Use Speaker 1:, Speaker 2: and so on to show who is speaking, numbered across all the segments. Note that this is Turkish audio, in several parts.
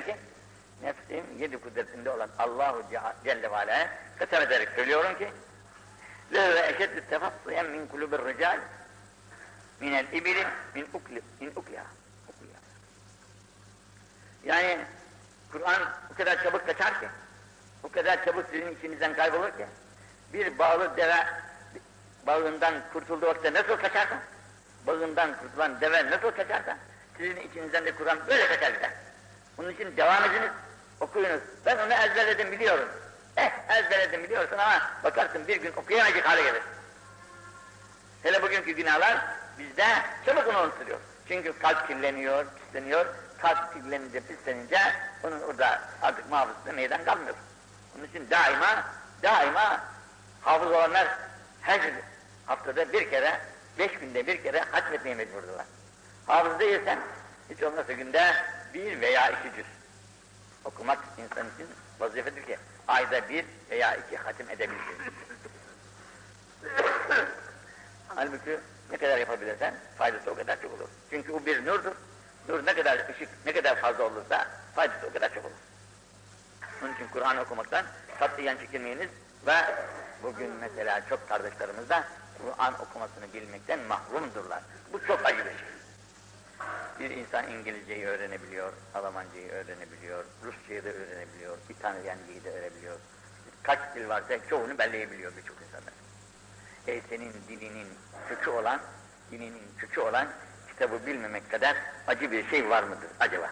Speaker 1: ki nefsim yedi kudretinde olan Allahu Celle ve Ala'ya kısem ederek söylüyorum ki min kulubir rical minel ibili min ukli min ukliha. Ukliha. Yani Kur'an o kadar çabuk kaçar ki o kadar çabuk sizin içinizden kaybolur ki bir bağlı deve bağından kurtulduğu vakitte nasıl kaçarsa bağından kurtulan deve nasıl kaçarsa sizin içinizden de Kur'an böyle kaçar gider. Bunun için devam ediniz, okuyunuz. Ben onu ezberledim biliyorum. Eh ezberledim biliyorsun ama bakarsın bir gün okuyamayacak hale gelir. Hele bugünkü günahlar bizde çabuk onu unutuluyor. Çünkü kalp kirleniyor, pisleniyor. Kalp kirlenince, pislenince onun orada artık muhafızlığı meydan kalmıyor. Onun için daima, daima hafız olanlar her haftada bir kere, beş günde bir kere hatmetmeye mecburdurlar. Hafız değilsen, hiç olmazsa günde bir veya iki cüz okumak insan için vazifedir ki ayda bir veya iki hatim edebilsin. Halbuki ne kadar yapabilirsen faydası o kadar çok olur. Çünkü o bir nurdur. Nur ne kadar ışık, ne kadar fazla olursa faydası o kadar çok olur. Onun için Kur'an okumaktan katiyen çekilmeyiniz ve bugün mesela çok kardeşlerimiz de Kur'an okumasını bilmekten mahrumdurlar. Bu çok acı bir şey. Bir insan İngilizceyi öğrenebiliyor, Almancayı öğrenebiliyor, Rusçayı da öğrenebiliyor, İtalyancayı da öğrenebiliyor. Kaç dil varsa çoğunu belleyebiliyor birçok insanlar. E senin dilinin kökü olan, dininin kökü olan kitabı bilmemek kadar acı bir şey var mıdır acaba?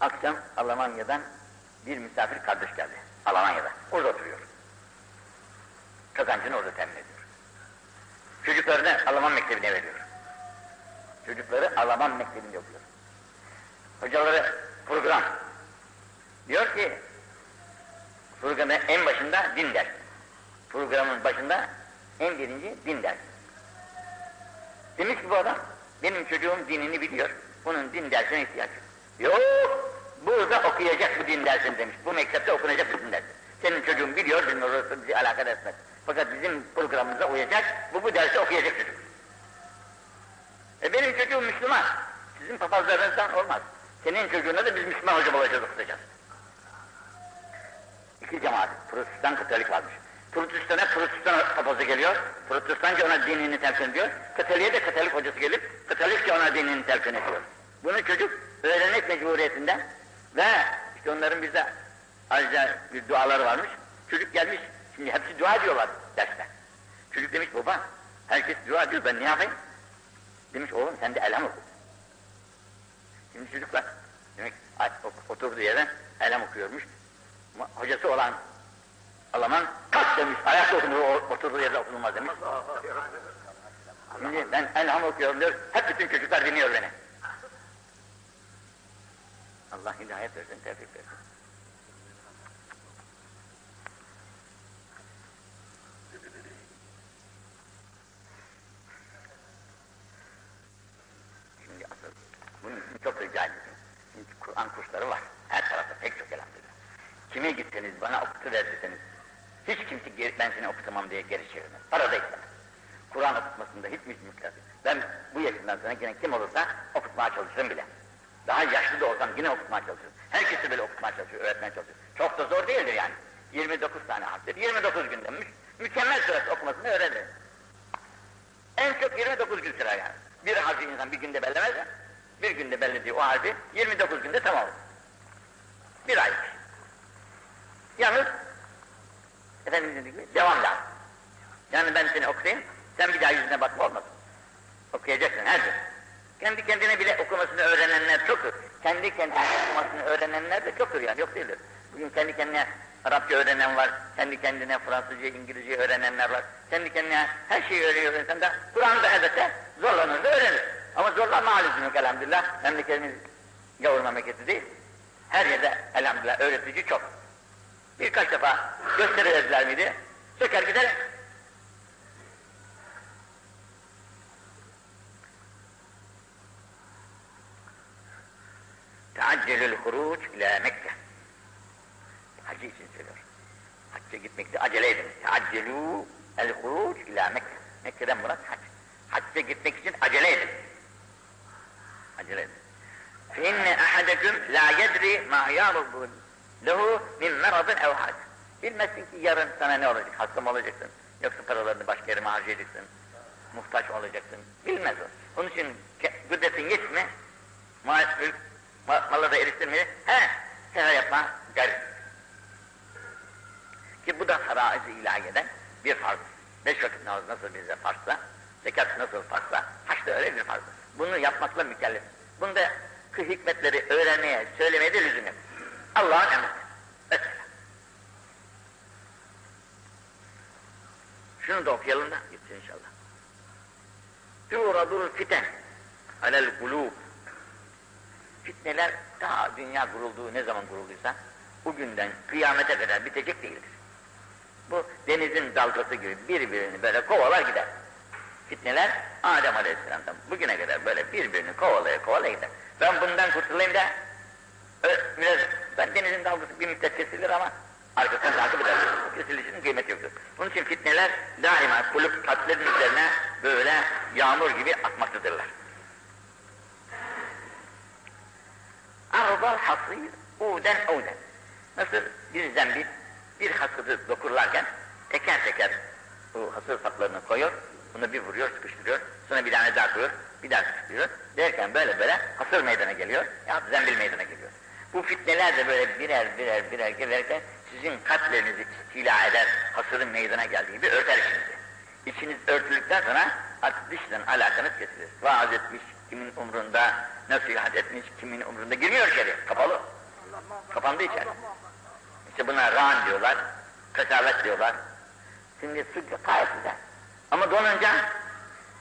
Speaker 1: Akşam Almanya'dan bir misafir kardeş geldi. Almanya'da. Orada oturuyor. Kazancını orada temin ediyor. Çocuklarını Alman mektebine veriyor. Çocukları Alman mektebinde okuyor. Hocaları program. Diyor ki programın en başında din dersi. Programın başında en birinci din dersi. Demiş ki bu adam benim çocuğum dinini biliyor. Bunun din dersine ihtiyaç yok. Burada okuyacak bu din dersini demiş. Bu mektepte okunacak bu din dersi. Senin çocuğun biliyor, bilmiyor, orası bizi alakadar etmez. Fakat bizim programımıza uyacak, bu bu dersi okuyacak çocuk. E benim çocuğum Müslüman. Sizin papazlarınızdan olmaz. Senin çocuğuna da biz Müslüman hoca olacağız, okutacağız. İki cemaat, Protestan Katolik varmış. Protestan'a Protestan papazı geliyor, Protestanca ona dinini telkin ediyor. Katolik'e de Katolik hocası gelip, Katolikçe ona dinini telkin ediyor. Bunu çocuk öğrenmek mecburiyetinden ve işte onların bize ayrıca bir duaları varmış. Çocuk gelmiş, şimdi hepsi dua ediyorlar derste. Çocuk demiş baba, herkes dua ediyor, ben ne yapayım? Demiş oğlum sen de elham oku. Şimdi çocuklar, demek oturduğu yerden elham okuyormuş. Hocası olan Alman kalk demiş, ayakta okunur, oturduğu yerde okunulmaz demiş. Şimdi ben elham okuyorum diyor, hep bütün çocuklar dinliyor beni. Allah hidayet versin, tevfik versin. Şimdi asıl bunun için çok rica ediyorum. Şimdi Kur'an kursları var. Her tarafta pek çok elhamdülillah. Kime gitseniz bana okutu deseniz hiç kimse geri, ben seni okutamam diye geri çevirmez. Para da istemez. Kur'an okutmasında hiç müşkülat Ben bu yaşından sonra yine kim olursa okutmaya çalışırım bile. Daha yaşlı da olsam yine okutmaya çalışırım. Herkesi böyle okutmaya çalışıyor, öğretmeye çalışıyor. Çok da zor değildir yani. 29 tane harftir, 29 günde mü mükemmel sırası okumasını öğrenirim. En çok 29 gün sürer yani. Bir harfi insan bir günde bellemez ya. Bir günde bellediği o harfi 29 günde tamam. Bir ay. Yalnız Efendimiz dediği gibi devam lazım. Yani ben seni okuyayım, sen bir daha yüzüne bakma olmasın. Okuyacaksın her gün. Kendi kendine bile okumasını öğrenenler çoktur. Kendi kendine okumasını öğrenenler de çoktur yani, yok değildir. Bugün kendi kendine Arapça öğrenen var, kendi kendine Fransızca, İngilizce öğrenenler var. Kendi kendine her şeyi öğreniyor insan da, Kur'an'da elbette zorlanır da öğrenir. Ama zorlanma hali yok elhamdülillah. Memleketimiz gavur memleketi değil. Her yerde elhamdülillah öğretici çok. Birkaç defa gösterirler miydi? Söker gider. Teaccelül huruc ila Mekke. Hacı için söylüyor. Hacca gitmekte acele edin. Teaccelü el huruc ila Mekke. Mekke'den murat hac. Hacca gitmek için acele edin. Acele edin. فَاِنَّ اَحَدَكُمْ لَا يَدْرِ tedri ma yâlubu lehu min meradın ev had. Bilmezsin ki yarın sana ne olacak, hasta mı olacaksın, yoksa paralarını başka yere mi harcayacaksın, muhtaç mı olacaksın, bilmez o. Onun için gıddetin yetme, mal, mülk, mal, mala da eriştirmeye, he, sefer yapma, gayret. Ki bu da faraiz-i ilahiyeden bir farz. Beş vakit namaz nasıl bize farzsa, zekat nasıl farzsa, haç da öyle bir farz. Bunu yapmakla mükellef. Bunda hikmetleri öğrenmeye, söylemeye de lüzum yok. Allah'ın emri. Şunu da okuyalım da gitsin inşallah. Turadul fiten alel kulub. Fitneler daha dünya kurulduğu ne zaman kurulduysa o günden kıyamete kadar bitecek değildir. Bu denizin dalgası gibi birbirini böyle kovalar gider. Fitneler Adem Aleyhisselam'dan bugüne kadar böyle birbirini kovalaya kovalaya gider. Ben bundan kurtulayım da biraz ben denizin dalgası bir müddet kesilir ama arkasından takip eder. Kesilişinin kıymeti yoktur. Bunun için fitneler daima kulüp kalplerin üzerine böyle yağmur gibi akmaktadırlar. Arzal hasir uden uden. Nasıl bir zembil bir hasırı dokurlarken teker teker bu hasır saplarını koyuyor, bunu bir vuruyor, sıkıştırıyor, sonra bir tane daha koyuyor, bir daha sıkıştırıyor. Derken böyle böyle hasır meydana geliyor, ya zembil meydana geliyor. Bu fitneler de böyle birer birer birer gelirken sizin kalplerinizi istila eder, hasırın meydana geldiği gibi örter içinizi. İçiniz örtüldükten sonra artık dıştan alakanız kesilir. Vaaz etmiş, kimin umrunda, nasihat etmiş, kimin umrunda girmiyor içeri, kapalı. Kapandı içeri. İşte buna ran diyorlar, kasavet diyorlar. Şimdi su gayet güzel. Ama donunca,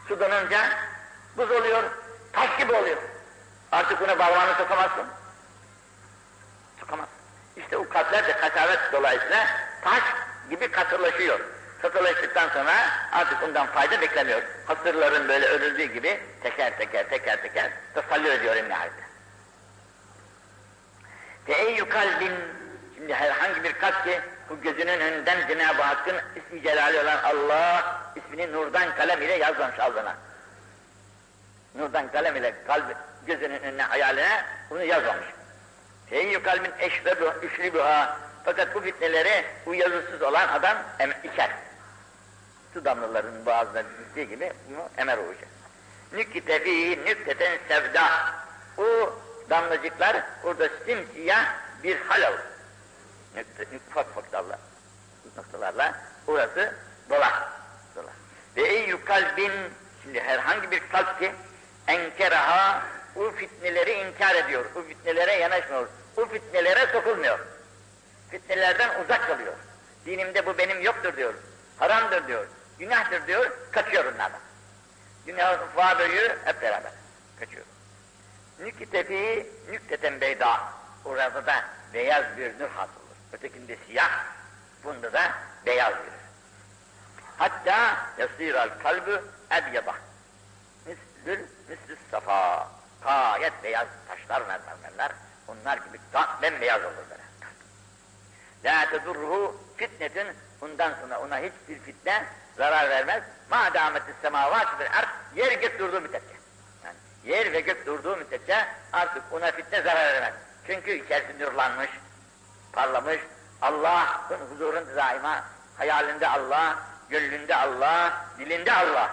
Speaker 1: su donunca buz oluyor, taş gibi oluyor. Artık buna parmağını sokamazsın. Sokamaz. İşte o kalpler de kasavet dolayısıyla taş gibi katılaşıyor. Katılaştıktan sonra artık ondan fayda beklemiyor. Hasırların böyle örüldüğü gibi teker teker teker teker tasallü ediyor nihayetinde. Teeyyü kalbin Şimdi herhangi bir kalp ki bu gözünün önünden Cenab-ı Hakk'ın ismi celali olan Allah ismini nurdan kalem ile yazmamış alnına. Nurdan kalem ile kalbi gözünün önüne hayaline bunu yazmamış. Feyyü kalbin eşrebu üçlübüha fakat bu fitneleri bu yazısız olan adam içer. Su damlalarının boğazına gittiği gibi bunu emer olacak. Nükte fî nükteten sevda. O damlacıklar orada simsiyah bir hal olur ufak ufak dallar, noktalarla orası dolar. dolar. Ve eyyü kalbin, şimdi herhangi bir kalp ki enkeraha o fitneleri inkar ediyor, o fitnelere yanaşmıyor, o fitnelere sokulmuyor. Fitnelerden uzak kalıyor. Dinimde bu benim yoktur diyor, haramdır diyor, günahtır diyor, kaçıyor onlardan. Günah fâböyü hep beraber kaçıyor. Nüktefi nükteten beyda, orada da beyaz bir nur hasıl. Ötekinde siyah, bunda da beyaz verir. Hatta yasiral kalbü ebyada. Mislül mislü safa. Gayet beyaz taşlar mermerler. Onlar gibi tam bembeyaz olur böyle. La tedurruhu fitnetin bundan sonra ona hiçbir fitne zarar vermez. Ma dametis semavat ve ard yer gök durduğu müddetçe. Yani yer ve gök durduğu müddetçe artık ona fitne zarar vermez. Çünkü içerisi nurlanmış, parlamış. Allah'ın huzurunda daima hayalinde Allah, gönlünde Allah, dilinde Allah.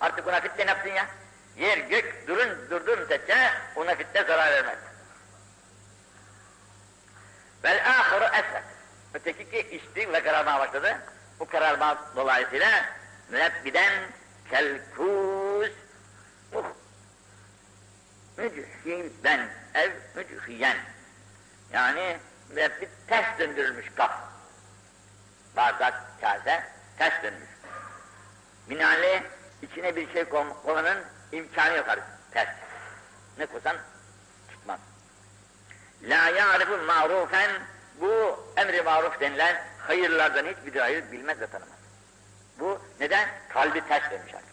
Speaker 1: Artık ona fitne ne yapsın ya? Yer gök durun durduğu müddetçe ona fitne zarar vermez. Vel ahiru esvek. Öteki ki içti ve kararmaya başladı. Bu kararma dolayısıyla münebbiden kelkûs muh müdhiben ev müdhiyen yani ve bir ters döndürülmüş kap. Bardak, kase ters dönmüş. Binaenli içine bir şey koymanın imkanı yok artık. Ters. Ne koysan çıkmaz. La ya'rifu ma'rufen bu emri maruf denilen hayırlardan hiçbir hayır bilmez ve tanımaz. Bu neden? Kalbi ters dönmüş artık.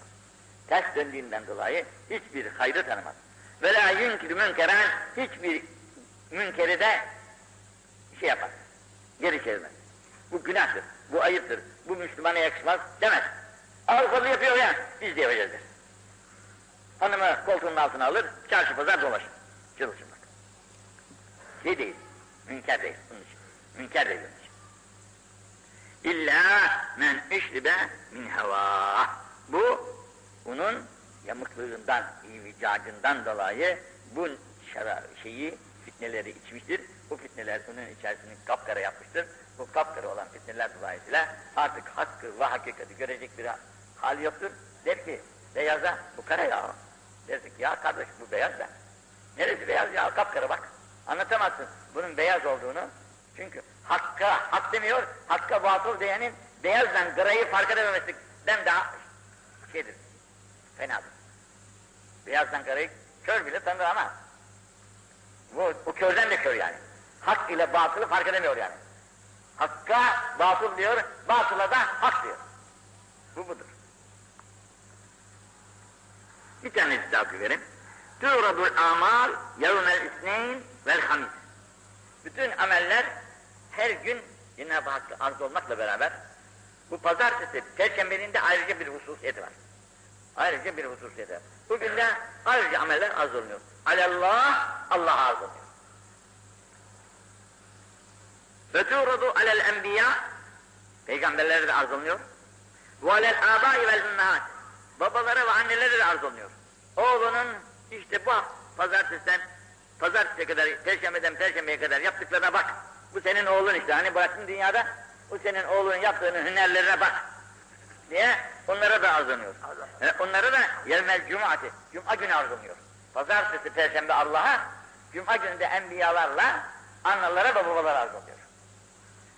Speaker 1: Ters döndüğünden dolayı hiçbir hayrı tanımaz. Ve la yunkir münkeren hiçbir münkeri de şey yapar. Geri çevirmez. Bu günahtır, bu ayıptır, bu Müslümana yakışmaz demez. Avrupalı yapıyor ya, biz de yapacağız der. Hanımı koltuğunun altına alır, çarşı pazar dolaşır. Çırılçırmak. şey değil, münker değil bunun için. Münker değil bunun için. İlla men işlibe min heva. Bu onun yamıklığından, ivicacından dolayı bu şara, şeyi, fitneleri içmiştir. Bu fitneler onun içerisini kapkara yapmıştır. Bu kapkara olan fitneler dolayısıyla artık hakkı ve hakikati görecek bir hal yoktur. Der ki beyaza bu kara ya. Dersin ki ya kardeş bu beyaz da. Neresi beyaz ya kapkara bak. Anlatamazsın bunun beyaz olduğunu. Çünkü hakka, hak demiyor, hakka batıl diyenin beyazdan grayı fark edememesinden daha şeydir, fenadır. Beyazdan grayı kör bile tanır ama bu, o körden de kör yani. Hak ile batılı fark edemiyor yani. Hakka batıl diyor, batıla da hak diyor. Bu budur. Bir tanesi daha okuyayım. Turadul amal yevmel isneyn vel hamis. Bütün ameller her gün Cenab-ı Hakk'a arz olmakla beraber bu pazartesi, perşembenin de ayrıca bir hususiyeti var. Ayrıca bir hususiyeti var. Bugün de ayrıca ameller arz olunuyor. Alallah, Allah'a arz oluyor. Ve tuğradu alel enbiya, peygamberlere de arz olunuyor. Ve alel abai vel ümmehat, babalara ve annelere de arz olunuyor. Oğlunun işte bu pazartesiden, pazartesiye kadar, perşembeden perşembeye kadar yaptıklarına bak. Bu senin oğlun işte, hani bıraktın dünyada, bu senin oğlun yaptığının hünerlerine bak. Diye onlara da arzlanıyor. E, onlara da yevmel cumati, cuma günü arzlanıyor. Pazartesi, perşembe Allah'a, cuma günü de enbiyalarla, analara ve babalara arzlanıyor.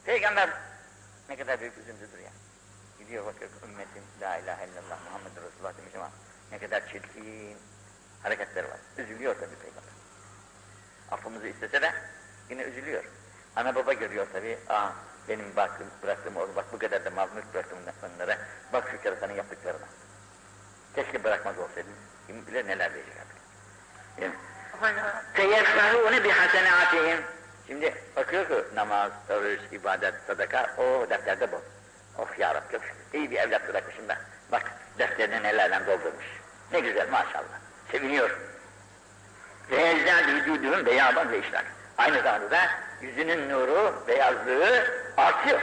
Speaker 1: Peygamber ne kadar büyük üzüntüdür ya. Gidiyor bakıyor ümmetim la ilahe illallah Muhammed Resulullah demiş ama ne kadar çirkin hareketler var. Üzülüyor tabi peygamber. Affımızı istese de yine üzülüyor. Ana baba görüyor tabi. Aa benim bıraktığım, bıraktığım oğlu bak bu kadar da mazmut bıraktım onlara. Bak şu keratanın yaptıklarına. Keşke bırakmaz olsaydım. Kim bilir neler diyecek artık. Yani. Teyeffahûne bihasenâtihim. Şimdi bakıyor ki namaz, oruç, ibadet, sadaka, o defterde bu. Oh ya Rabbi, iyi bir evlat bırakmışım da. Bak defterini nelerden doldurmuş. Ne güzel maşallah. Seviniyor. Ve eczâd vücudunun beyaban ve işler. Aynı zamanda da yüzünün nuru, beyazlığı artıyor.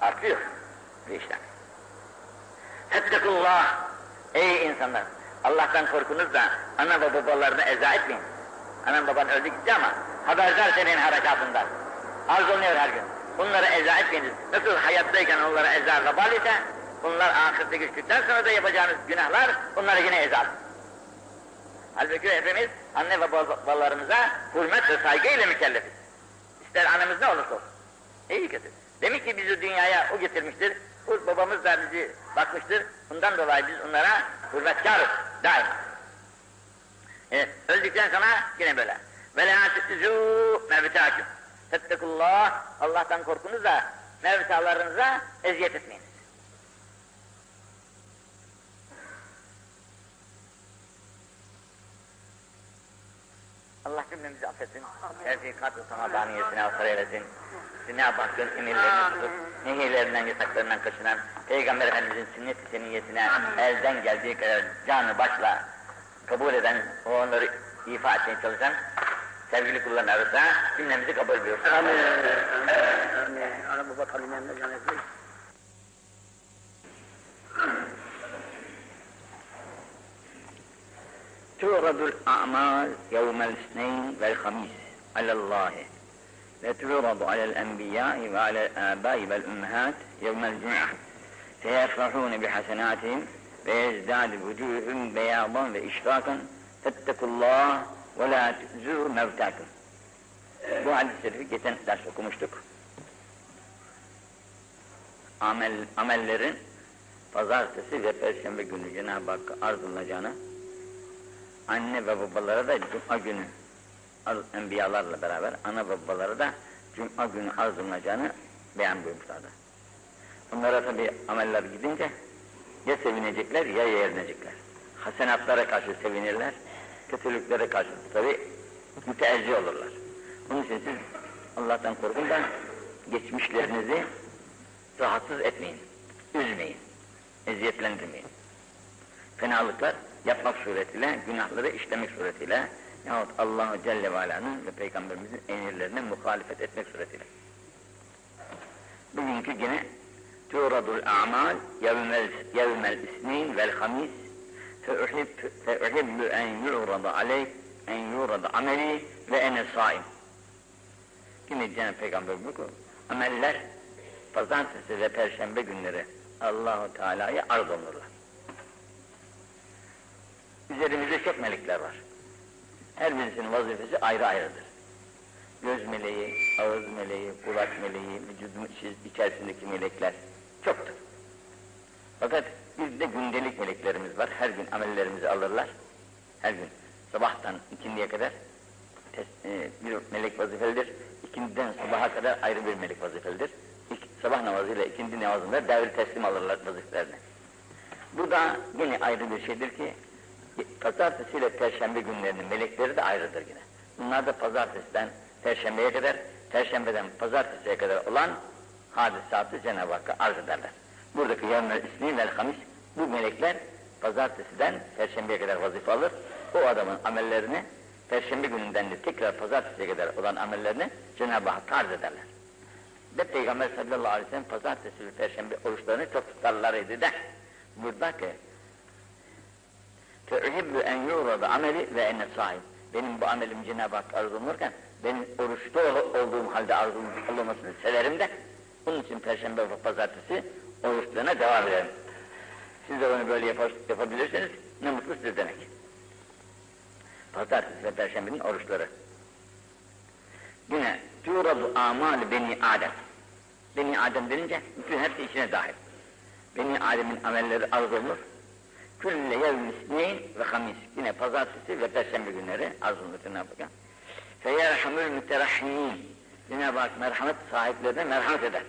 Speaker 1: Artıyor ve işler. Fettekullah. Ey insanlar! Allah'tan korkunuz da ana ve babalarını eza etmeyin. Anan baban öldü gitti ama haberdar senin harekatından. Arz oluyor her gün. Bunları eza etmeyiniz. Nasıl hayattayken onlara eza vebal ise, bunlar ahirete geçtikten sonra da yapacağınız günahlar, bunları yine eza. Halbuki hepimiz anne ve babalarımıza hürmet ve saygıyla mükellefiz. İster anamız ne olursa olsun. İyi kötü. Demek ki bizi dünyaya o getirmiştir. Bu babamız da bizi bakmıştır. Bundan dolayı biz onlara hürmetkarız daima. Evet, öldükten sonra yine böyle. Ve la tüzû mevtâküm. Fettekullah, Allah'tan korkunuz da mevtalarınıza eziyet etmeyiniz. Allah cümlemizi affetsin. Tevfikat-ı samadaniyesine asar eylesin. Cenab-ı Hakk'ın emirlerini tutup, nehirlerinden, yasaklarından kaçınan, Peygamber Efendimiz'in sünnet-i seniyyesine elden geldiği kadar canı başla kabul eden, onları ifa etmeye çalışan sevgili kulların arasında cümlemizi kabul ediyoruz.
Speaker 2: Amin. Amin. Ana baba tanımayanlar cennet
Speaker 1: تعرض الأعمال يوم الاثنين والخميس على الله وتعرض على الأنبياء وعلى الآباء والأمهات يوم الجمعة فيفرحون بحسناتهم ويزداد وجوههم بياضا وإشراقا فاتقوا الله ولا تؤذوا موتاكم Bu hadis-i şerifi geçen ders okumuştuk. Amel, amellerin pazartesi ve perşembe günü Cenab-ı Hakk'a arz olunacağını anne ve babalara da cuma günü enbiyalarla beraber ana ve babalara da cuma günü arz olunacağını beyan buyurmuşlardı. Bunlara tabi ameller gidince ya sevinecekler ya yeğlenecekler. Hasenatlara karşı sevinirler, kötülüklere karşı tabi müteezzi olurlar. Bunun için siz Allah'tan korkun da geçmişlerinizi rahatsız etmeyin, üzmeyin, eziyetlendirmeyin. Fenalıklar yapmak suretiyle, günahları işlemek suretiyle yahut Allahu Celle ve Ala'nın ve Peygamberimizin emirlerine muhalefet etmek suretiyle. Bugünkü yine turadul a'mal yevmel, yevmel isnin vel hamis فأحب أن يعرض عليك أن يعرض عملي وأنا صائم. Yine Cenab-ı Peygamber bu ameller pazartesi ve perşembe günleri Allahu Teala'ya arz olunurlar. Üzerimizde çok melekler var. Her birisinin vazifesi ayrı ayrıdır. Göz meleği, ağız meleği, kulak meleği, vücudun içerisindeki melekler çoktur. Fakat bizde gündelik meleklerimiz var. Her gün amellerimizi alırlar. Her gün sabahtan ikindiye kadar e, bir melek vazifelidir. İkindiden sabaha kadar ayrı bir melek vazifelidir. İlk, sabah namazıyla ikindi namazında devri teslim alırlar vazifelerini. Bu da yine ayrı bir şeydir ki pazartesi ile perşembe günlerinin melekleri de ayrıdır yine. Bunlar da pazartesiden perşembeye kadar, perşembeden pazartesiye kadar olan hadisatı Cenab-ı Hakk'a arz ederler. Buradaki yevmel ismi vel bu melekler pazartesiden perşembeye kadar vazife alır. O adamın amellerini perşembe gününden de tekrar pazartesiye kadar olan amellerini Cenab-ı Hakk'a arz ederler. De Peygamber sallallahu aleyhi ve sellem pazartesi ve perşembe oruçlarını çok tutarlar idi de buradaki Te'uhibbu en yu'rada ameli ve enne sahib. Benim bu amelim Cenab-ı Hak arz olunurken benim oruçta olduğum halde arz olunmasını severim de bunun için perşembe ve pazartesi oruçlarına devam ederim. Siz de onu böyle yapar, yapabilirseniz ne mutlu size demek. Pazartesi ve perşembenin oruçları. Yine tuğradu amal beni Adem. Beni Adem denince bütün hepsi içine dahil. Beni Adem'in amelleri arz olunur. Külle yevm isneyn ve hamis. Yine pazartesi ve perşembe günleri arz olunur Cenab-ı Hak. Feyerhamül müterahhimin. Cenab-ı Hak merhamet sahiplerine merhamet eder.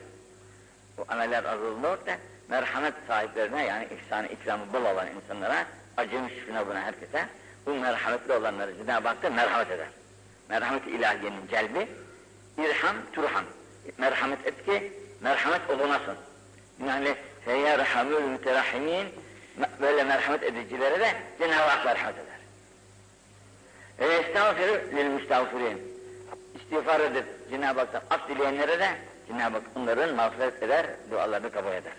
Speaker 1: Bu ameller arz olunur da merhamet sahiplerine yani ihsan ikramı bol olan insanlara acımış şuna buna herkese bu merhametli olanları Cenab-ı Hak da merhamet eder. Merhamet ilahiyenin celbi irham turham. Merhamet et ki merhamet olunasın. Yani feyyerhamül müterahimin böyle merhamet edicilere de Cenab-ı Hak merhamet eder. Ve estağfiru lil müstağfirin. İstiğfar edip Cenab-ı Hak'tan af dileyenlere de Cenab-ı Hak onların mağfiret eder, dualarını kabul eder.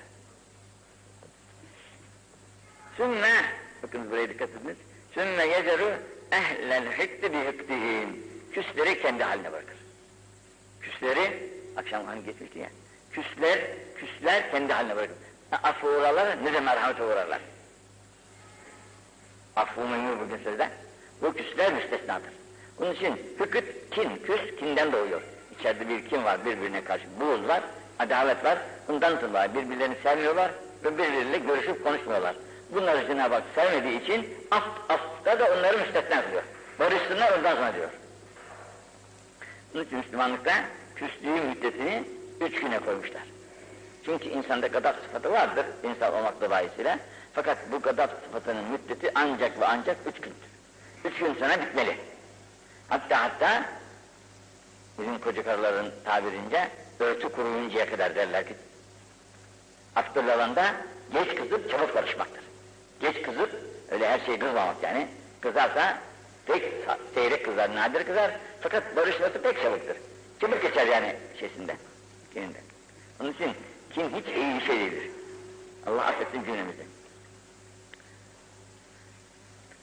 Speaker 1: Sümme, bakın buraya dikkat ediniz. Sümme yeceru ehlel hikti bi hiktihim. Küsleri kendi haline bırakır. Küsleri, akşam hani geçmişti ya. Küsler, küsler kendi haline bırakır. Affı uğrarlar, ne de merhamete uğrarlar. Affı memnun bugün sözde. Bu küsler müstesnadır. Onun için hüküt, kin, küs, kinden doğuyor. İçeride bir kin var, birbirine karşı buğuz var, adalet var. Bundan dolayı birbirlerini sevmiyorlar ve birbirleriyle görüşüp konuşmuyorlar. Bunları Cenab-ı Hak sevmediği için af, afta da onları müstesna kılıyor. Barışsınlar ondan sonra diyor. Bunun için Müslümanlıkta küslüğü müddetini üç güne koymuşlar. Çünkü insanda gadap sıfatı vardır, insan olmak dolayısıyla. Fakat bu gadap sıfatının müddeti ancak ve ancak üç gündür. Üç gün sonra bitmeli. Hatta hatta bizim koca karıların tabirince örtü kuruyuncaya kadar derler ki Abdullah'ında geç kızıp çabuk barışmaktır. Geç kızıp öyle her şey kızmamak yani. Kızarsa pek seyrek kızar, nadir kızar fakat barışması pek çabuktur. Çabuk geçer yani şeysinde, kininde. Onun için kin hiç iyi bir şey değildir. Allah affetsin cümlemizi.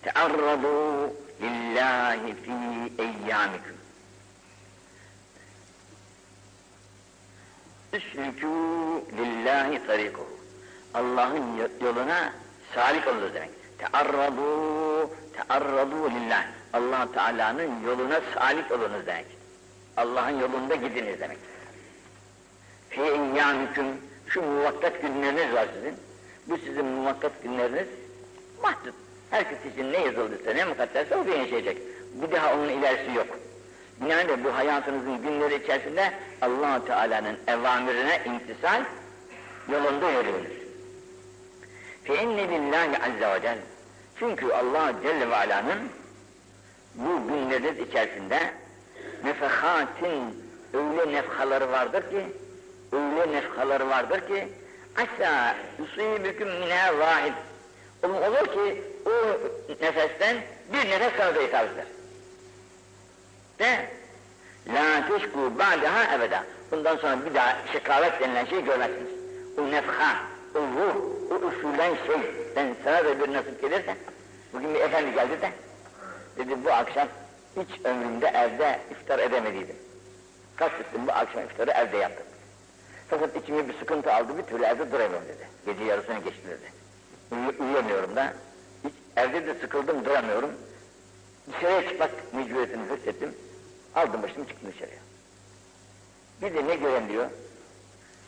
Speaker 1: Tearradu lillahi fi eyyamikum. Üslükû lillahi tarikuhu. Allah'ın yoluna salik olunuz demek. Tearradu, tearradu lillah. allah Teala'nın yoluna salik olunuz demek. Allah'ın yolunda gidiniz demek. Fi eyyâmiküm, şu muvakkat günleriniz var sizin. Bu sizin muvakkat günleriniz mahdut. Herkes için ne yazıldıysa, ne mukaddesse o yaşayacak. Bir daha onun ilerisi yok. Binaenaleyh bu hayatınızın günleri içerisinde allah Teala'nın evamirine imtisal yolunda yürüyünüz. فَاِنَّ لِلّٰهِ عَزَّ وَجَلْ Çünkü Allah Celle ve Ala'nın bu günleriniz içerisinde nefehatin öyle nefhaları vardır ki öyle nefhaları vardır ki asa yusibüküm minâ vahid olur ki o nefesten bir nefes sana da hitap eder. De La teşku ba'daha ebeda. Bundan sonra bir daha şekavet denilen şeyi görmezsiniz. O nefha, o ruh, o usulen şey. Ben sana da bir nasip gelirse, bugün bir efendi geldi de, dedi bu akşam hiç ömrümde evde iftar edemediydim. Kastettim bu akşam iftarı evde yaptım. Fakat içime bir sıkıntı aldı, bir türlü evde duramıyorum dedi. Gece yarısını geçti dedi. Uy uyuyamıyorum da, hiç, evde de sıkıldım, duramıyorum. Dışarıya çıkmak mecburiyetini hissettim. Aldım başımı çıktım dışarıya. Bir de ne gören diyor,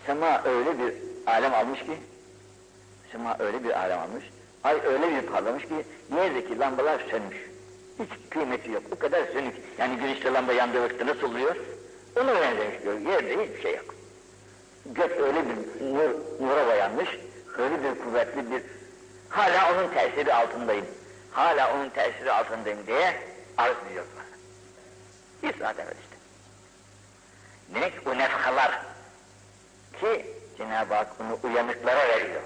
Speaker 1: sema öyle bir alem almış ki, sema öyle bir alem almış, ay öyle bir parlamış ki, yerdeki lambalar sönmüş. Hiç kıymeti yok, o kadar sönük. Yani güneşte lamba yandığı vakitte nasıl oluyor? Onu benzemiş diyor, yerde hiçbir şey yok. Gök öyle bir nur, nura boyanmış, öyle bir kuvvetli bir, hala onun tesiri altındayım, hala onun tesiri altındayım diye arz ediyor bana. Bir saat evvel işte. Demek o nefhalar ki Cenab-ı Hak bunu uyanıklara veriyor.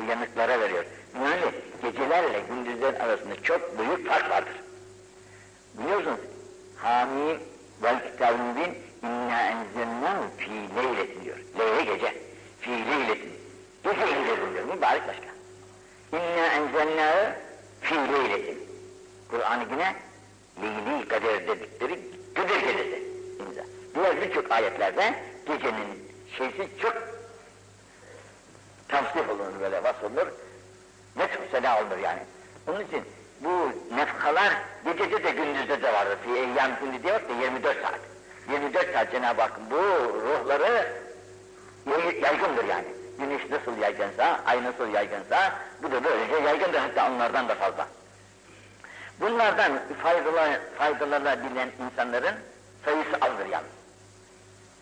Speaker 1: Uyanıklara veriyor. Yani gecelerle gündüzler arasında çok büyük fark vardır. Biliyorsunuz Hamim vel kitabın bin inna enzelnahu fi leyletin diyor. Leyle gece. Fi leyletin. Gece indirdim diyor. Mübarek başka. İnna enzelnahu fi leyletin. Kur'an-ı yine Leyli kader dedikleri Kadir gecesi imza. Diğer birçok ayetlerde gecenin şeysi çok tavsif olunur böyle vasfolunur. Nefh sena olunur yani. Onun için bu nefhalar gecede de gündüzde de vardır. Fi eyyam gündü diyor da 24 saat. 24 saat Cenab-ı Hak bu ruhları yaygındır yani. Güneş nasıl yaygınsa, ay nasıl yaygınsa bu da böylece yaygındır hatta onlardan da fazla. Bunlardan faydalan, faydalanabilen insanların sayısı azdır yalnız.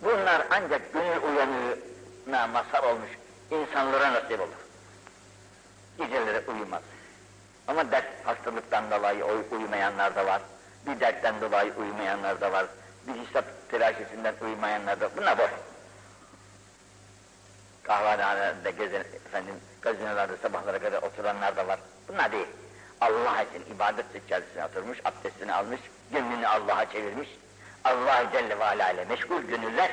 Speaker 1: Bunlar ancak gönül uyanığına mazhar olmuş insanlara nasip olur. Geceleri uyumaz. Ama dert hastalıktan dolayı uyumayanlar da var. Bir dertten dolayı uyumayanlar da var. Bir hesap telaşesinden uyumayanlar da Bunlar boş. Kahvehanelerde gezen, efendim, gazinolarda sabahlara kadar oturanlar da var. Bunlar değil. Allah için ibadet seccadesine oturmuş, abdestini almış, gönlünü Allah'a çevirmiş. Allah Celle ve Ala ile meşgul gönüller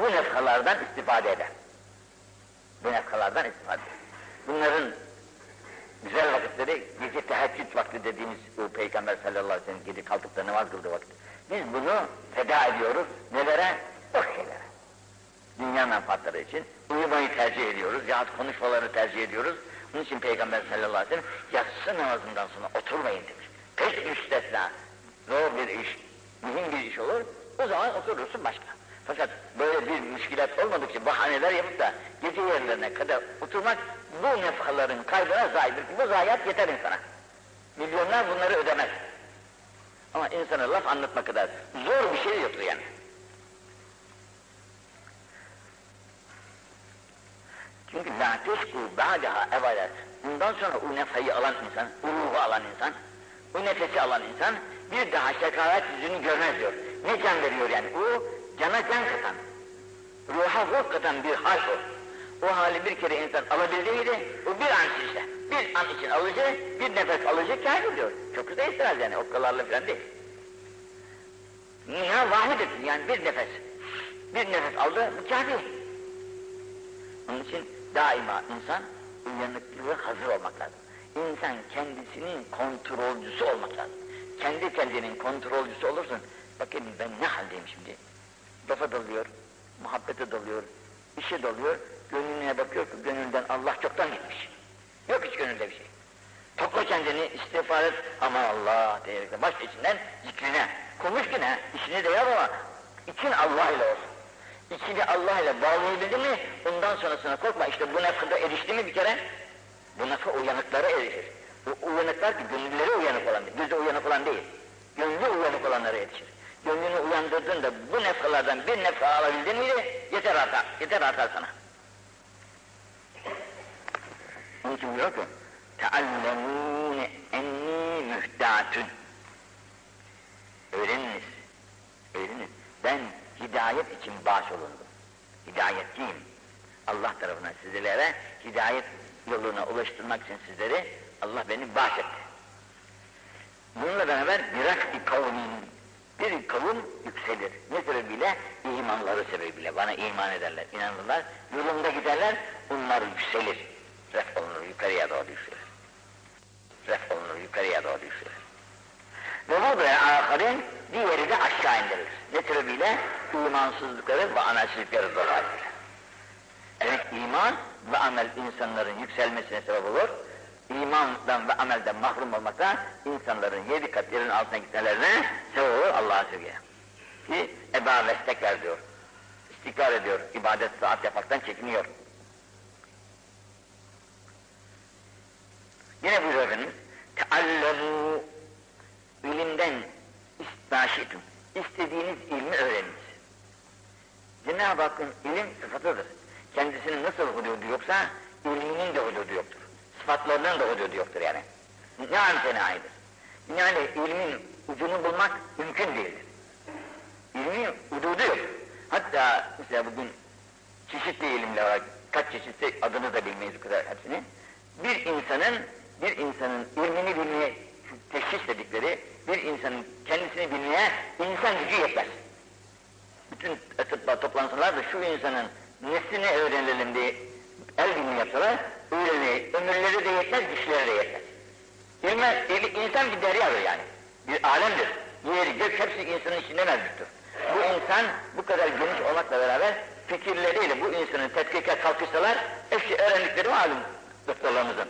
Speaker 1: bu nefhalardan istifade eder. Bu nefhalardan istifade. Bunların güzel vakitleri gece teheccüd vakti dediğimiz bu Peygamber sallallahu aleyhi ve sellem gece kalkıp da namaz kıldığı vakit. Biz bunu feda ediyoruz. Nelere? Boş şeylere. Dünya menfaatları için uyumayı tercih ediyoruz. Yahut konuşmaları tercih ediyoruz. Bunun için Peygamber sallallahu aleyhi ve sellem yatsı namazından sonra oturmayın demiş. Pek müstesna, zor bir iş, mühim bir iş olur, o zaman oturursun başka. Fakat böyle bir müşkilat olmadıkça bahaneler yapıp da gece yerlerine kadar oturmak bu nefhaların kaybına zayidir. Bu zayiat yeter insana. Milyonlar bunları ödemez. Ama insana laf anlatma kadar zor bir şey yoktur yani. Çünkü la teşku ba'daha evvela. Bundan sonra o nefayı alan insan, o ruhu alan insan, o nefesi alan insan bir daha şekavet yüzünü görmez diyor. Ne can veriyor yani? O cana can katan, ruha ruh katan bir hal o. O hali bir kere insan alabildi miydi? O bir an işte. Bir an için alıcı, bir nefes alıcı kâr diyor. Çok güzel istirhaz yani, okkalarla falan değil. Niha vahidetin yani bir nefes. Bir nefes aldı, bu kâfi. Onun için daima insan uyanıklığı hazır olmak lazım. İnsan kendisinin kontrolcüsü olmak lazım. Kendi kendinin kontrolcüsü olursun. Bakın ben ne haldeyim şimdi? Lafa dalıyor, muhabbete dalıyor, işe dalıyor, gönlüne bakıyor ki gönülden Allah çoktan gitmiş. Yok hiç gönülde bir şey. Topla kendini istiğfar et, aman Allah diyerek baş içinden zikrine. Konuş yine, işini de yap ama için Allah ile olsun. İçini Allah ile bağlayabildin mi, ondan sonrasına korkma. İşte bu nefkada erişti mi bir kere, bu nefka uyanıklara erişir. Bu uyanıklar ki gönülleri uyanık olan, gözü uyanık olan değil. Gönlü uyanık olanlara yetişir gönlünü uyandırdın da bu nefkalardan bir nefka alabildin miydi? Yeter artar, yeter artar sana. Onun için diyor ki, teallemûne enni mühdâtün. Öğreniniz, öğreniniz. Ben hidayet için bağış olundum. Hidayetçiyim. Allah tarafından sizlere hidayet yoluna ulaştırmak için sizleri Allah beni bahşetti. Bununla beraber bir rakti kavmin bir kavim yükselir. Ne sebebiyle? İmanları sebebiyle. Bana iman ederler, inanırlar. Yolunda giderler, bunlar yükselir. Ref olunur, yukarıya doğru yükselir. Ref olunur, yukarıya doğru yükselir. Ve bu da ahirin diğeri de aşağı indirilir. Ne sebebiyle? İmansızlıkları ve amelsizlikleri dolayısıyla. Evet iman ve amel insanların yükselmesine sebep olur. İmandan ve amelden mahrum olmakta insanların yedi kat yerin altına gitmelerine olur Allah'a sevgiye. Ki eba ve istekler diyor. İstikrar ediyor. ibadet saat yapmaktan çekiniyor. Yine buyuruyor Efendimiz. Teallemu ilimden istaşitum. İstediğiniz ilmi öğreniniz. Cenab-ı Hakk'ın ilim sıfatıdır. Kendisinin nasıl hududu yoksa ilminin de hududu yoktur. Sıfatlarının da hududu yoktur yani. Ne amtenaidir. Yani ilmin ucunu bulmak mümkün değildir. İlmin hududu yok. Hatta mesela bugün çeşitli ilimler var. Kaç çeşitli adını da bilmeyiz bu kadar hepsini. Bir insanın bir insanın ilmini bilmeye teşhis dedikleri bir insanın kendisini bilmeye insan gücü yetmez. Bütün tıbba toplansalar da şu insanın nesini öğrenelim diye el bilimi yapsalar öğrenmeyi, ömürleri de yetmez, güçleri de yetmez. İlme, il, insan bir deryadır yani. Bir alemdir. Yer, gök hepsi insanın içinde mevcuttur. Bu insan bu kadar geniş olmakla beraber fikirleriyle bu insanın tetkike kalkışsalar hepsi öğrendikleri malum doktorlarımızın.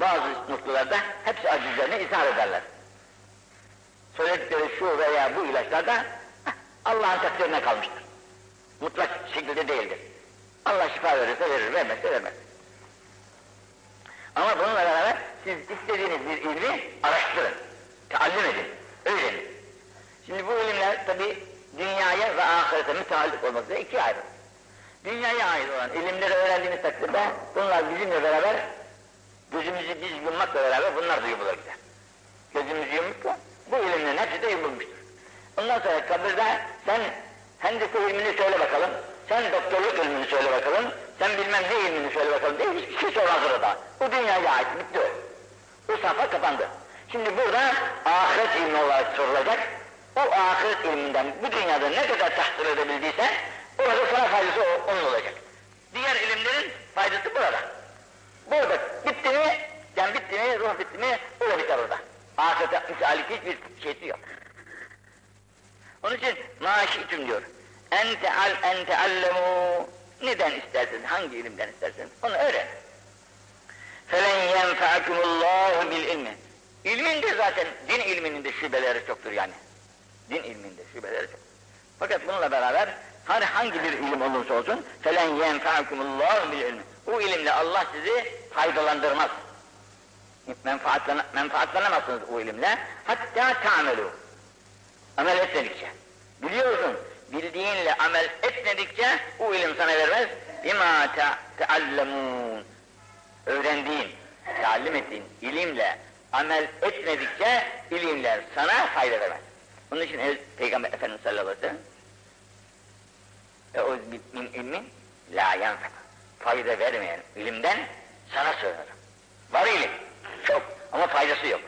Speaker 1: Bazı noktalarda hepsi acizlerine izah ederler. Söyledikleri şu veya bu ilaçlarda Allah'ın takdirine kalmıştır. Mutlak şekilde değildir. Allah şifa verirse verir, vermezse vermez. Ama bununla beraber siz istediğiniz bir ilmi araştırın, taallüm edin, öğrenin. Şimdi bu ilimler tabi dünyaya ve ahirete müteallik olmak üzere ikiye ayrı. Dünyaya ait olan ilimleri öğrendiğiniz takdirde bunlar bizimle beraber gözümüzü biz yummakla beraber bunlar da yumulur gider. Gözümüzü yumuk mu? Bu ilimlerin hepsi de yumulmuştur. Ondan sonra kabirde sen hendise ilmini söyle bakalım, sen doktorluk ilmini söyle bakalım, sen bilmem ne ilmini söyle bakalım diye hiçbir şey sormaz orada. Bu dünyaya ait, bitti. Bu sayfa kapandı. Şimdi burada ahiret ilmi olarak sorulacak. O ahiret ilminden bu dünyada ne kadar tahsil edebildiyse orada sana faydası onun olacak. Diğer ilimlerin faydası burada. Burada bitti mi, can bitti mi, ruh bitti mi, o da biter orada. Ahirete misalik hiçbir şeysi yok. Onun için maaşitüm diyor. En teal en teallemu neden istersin, hangi ilimden istersin onu öğren. Felen yenfa'akumullahu bil ilmi. İlmin de zaten din ilminin de şubeleri çoktur yani. Din ilminde şubeleri çok. Fakat bununla beraber her hangi bir ilim olursa olsun felen yenfa'akumullahu bil ilmi. Bu ilimle Allah sizi faydalandırmaz. Menfaatlana, menfaatlanamazsınız o ilimle. Hatta ta'melu. Amel etmedikçe. Biliyorsun, bildiğinle amel etmedikçe o ilim sana vermez. Bima teallemun. Öğrendiğin, talim ettiğin ilimle amel etmedikçe ilimler sana fayda vermez. Onun için Peygamber Efendimiz sallallahu aleyhi ve sellem o min ilmin la yanfa. Fayda vermeyen ilimden sana sığınırım. Var ilim, çok ama faydası yok.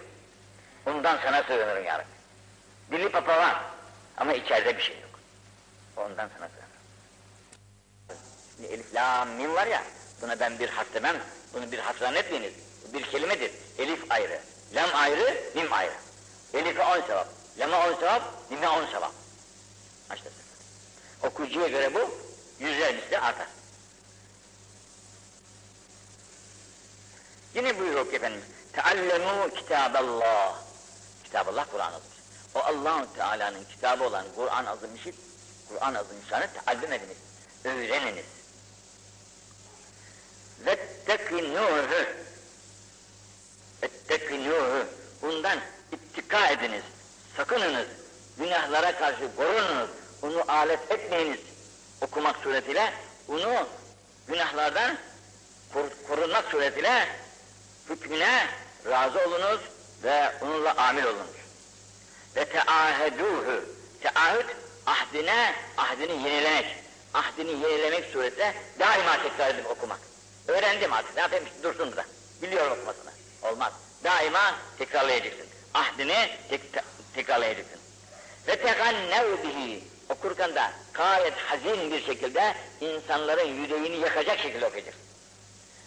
Speaker 1: Ondan sana sığınırım ya Rabbi. Dili papavan ama içeride bir şey yok. Ondan sana sığınırım. Elif, la, mim var ya, buna ben bir harf demem, bunu bir harf zannetmeyiniz. Bir kelimedir. Elif ayrı, lam ayrı, mim ayrı. Elif'e on sevap, lam'a on sevap, mim'e on sevap. İşte Okuyucuya göre bu yüzler misli artar. Yine buyuruyor ki efendim, Teallemu kitaballah. Kitaballah Kur'an azmış. O allah Teala'nın kitabı olan Kur'an azmışı, Kur'an azmışanı teallüm ediniz, öğreniniz. Vettekinuhu. Vettekinuhu. Bundan ittika ediniz, sakınınız, günahlara karşı korununuz, onu alet etmeyiniz okumak suretiyle, bunu günahlardan kor- korunmak suretiyle hükmüne razı olunuz ve onunla amil olunuz. Ve teaheduhu, teahüt ahdine, ahdini yenilemek, ahdini yenilemek suretiyle daima tekrar edip okumak. Öğrendim artık, ne yapayım dursun da, biliyorum okumasını. Olmaz. Daima tekrarlayacaksın. Ahdini tek, te- tekrarlayacaksın. Ve tegannev bihi. Okurken de gayet hazin bir şekilde insanların yüreğini yakacak şekilde okuyacak.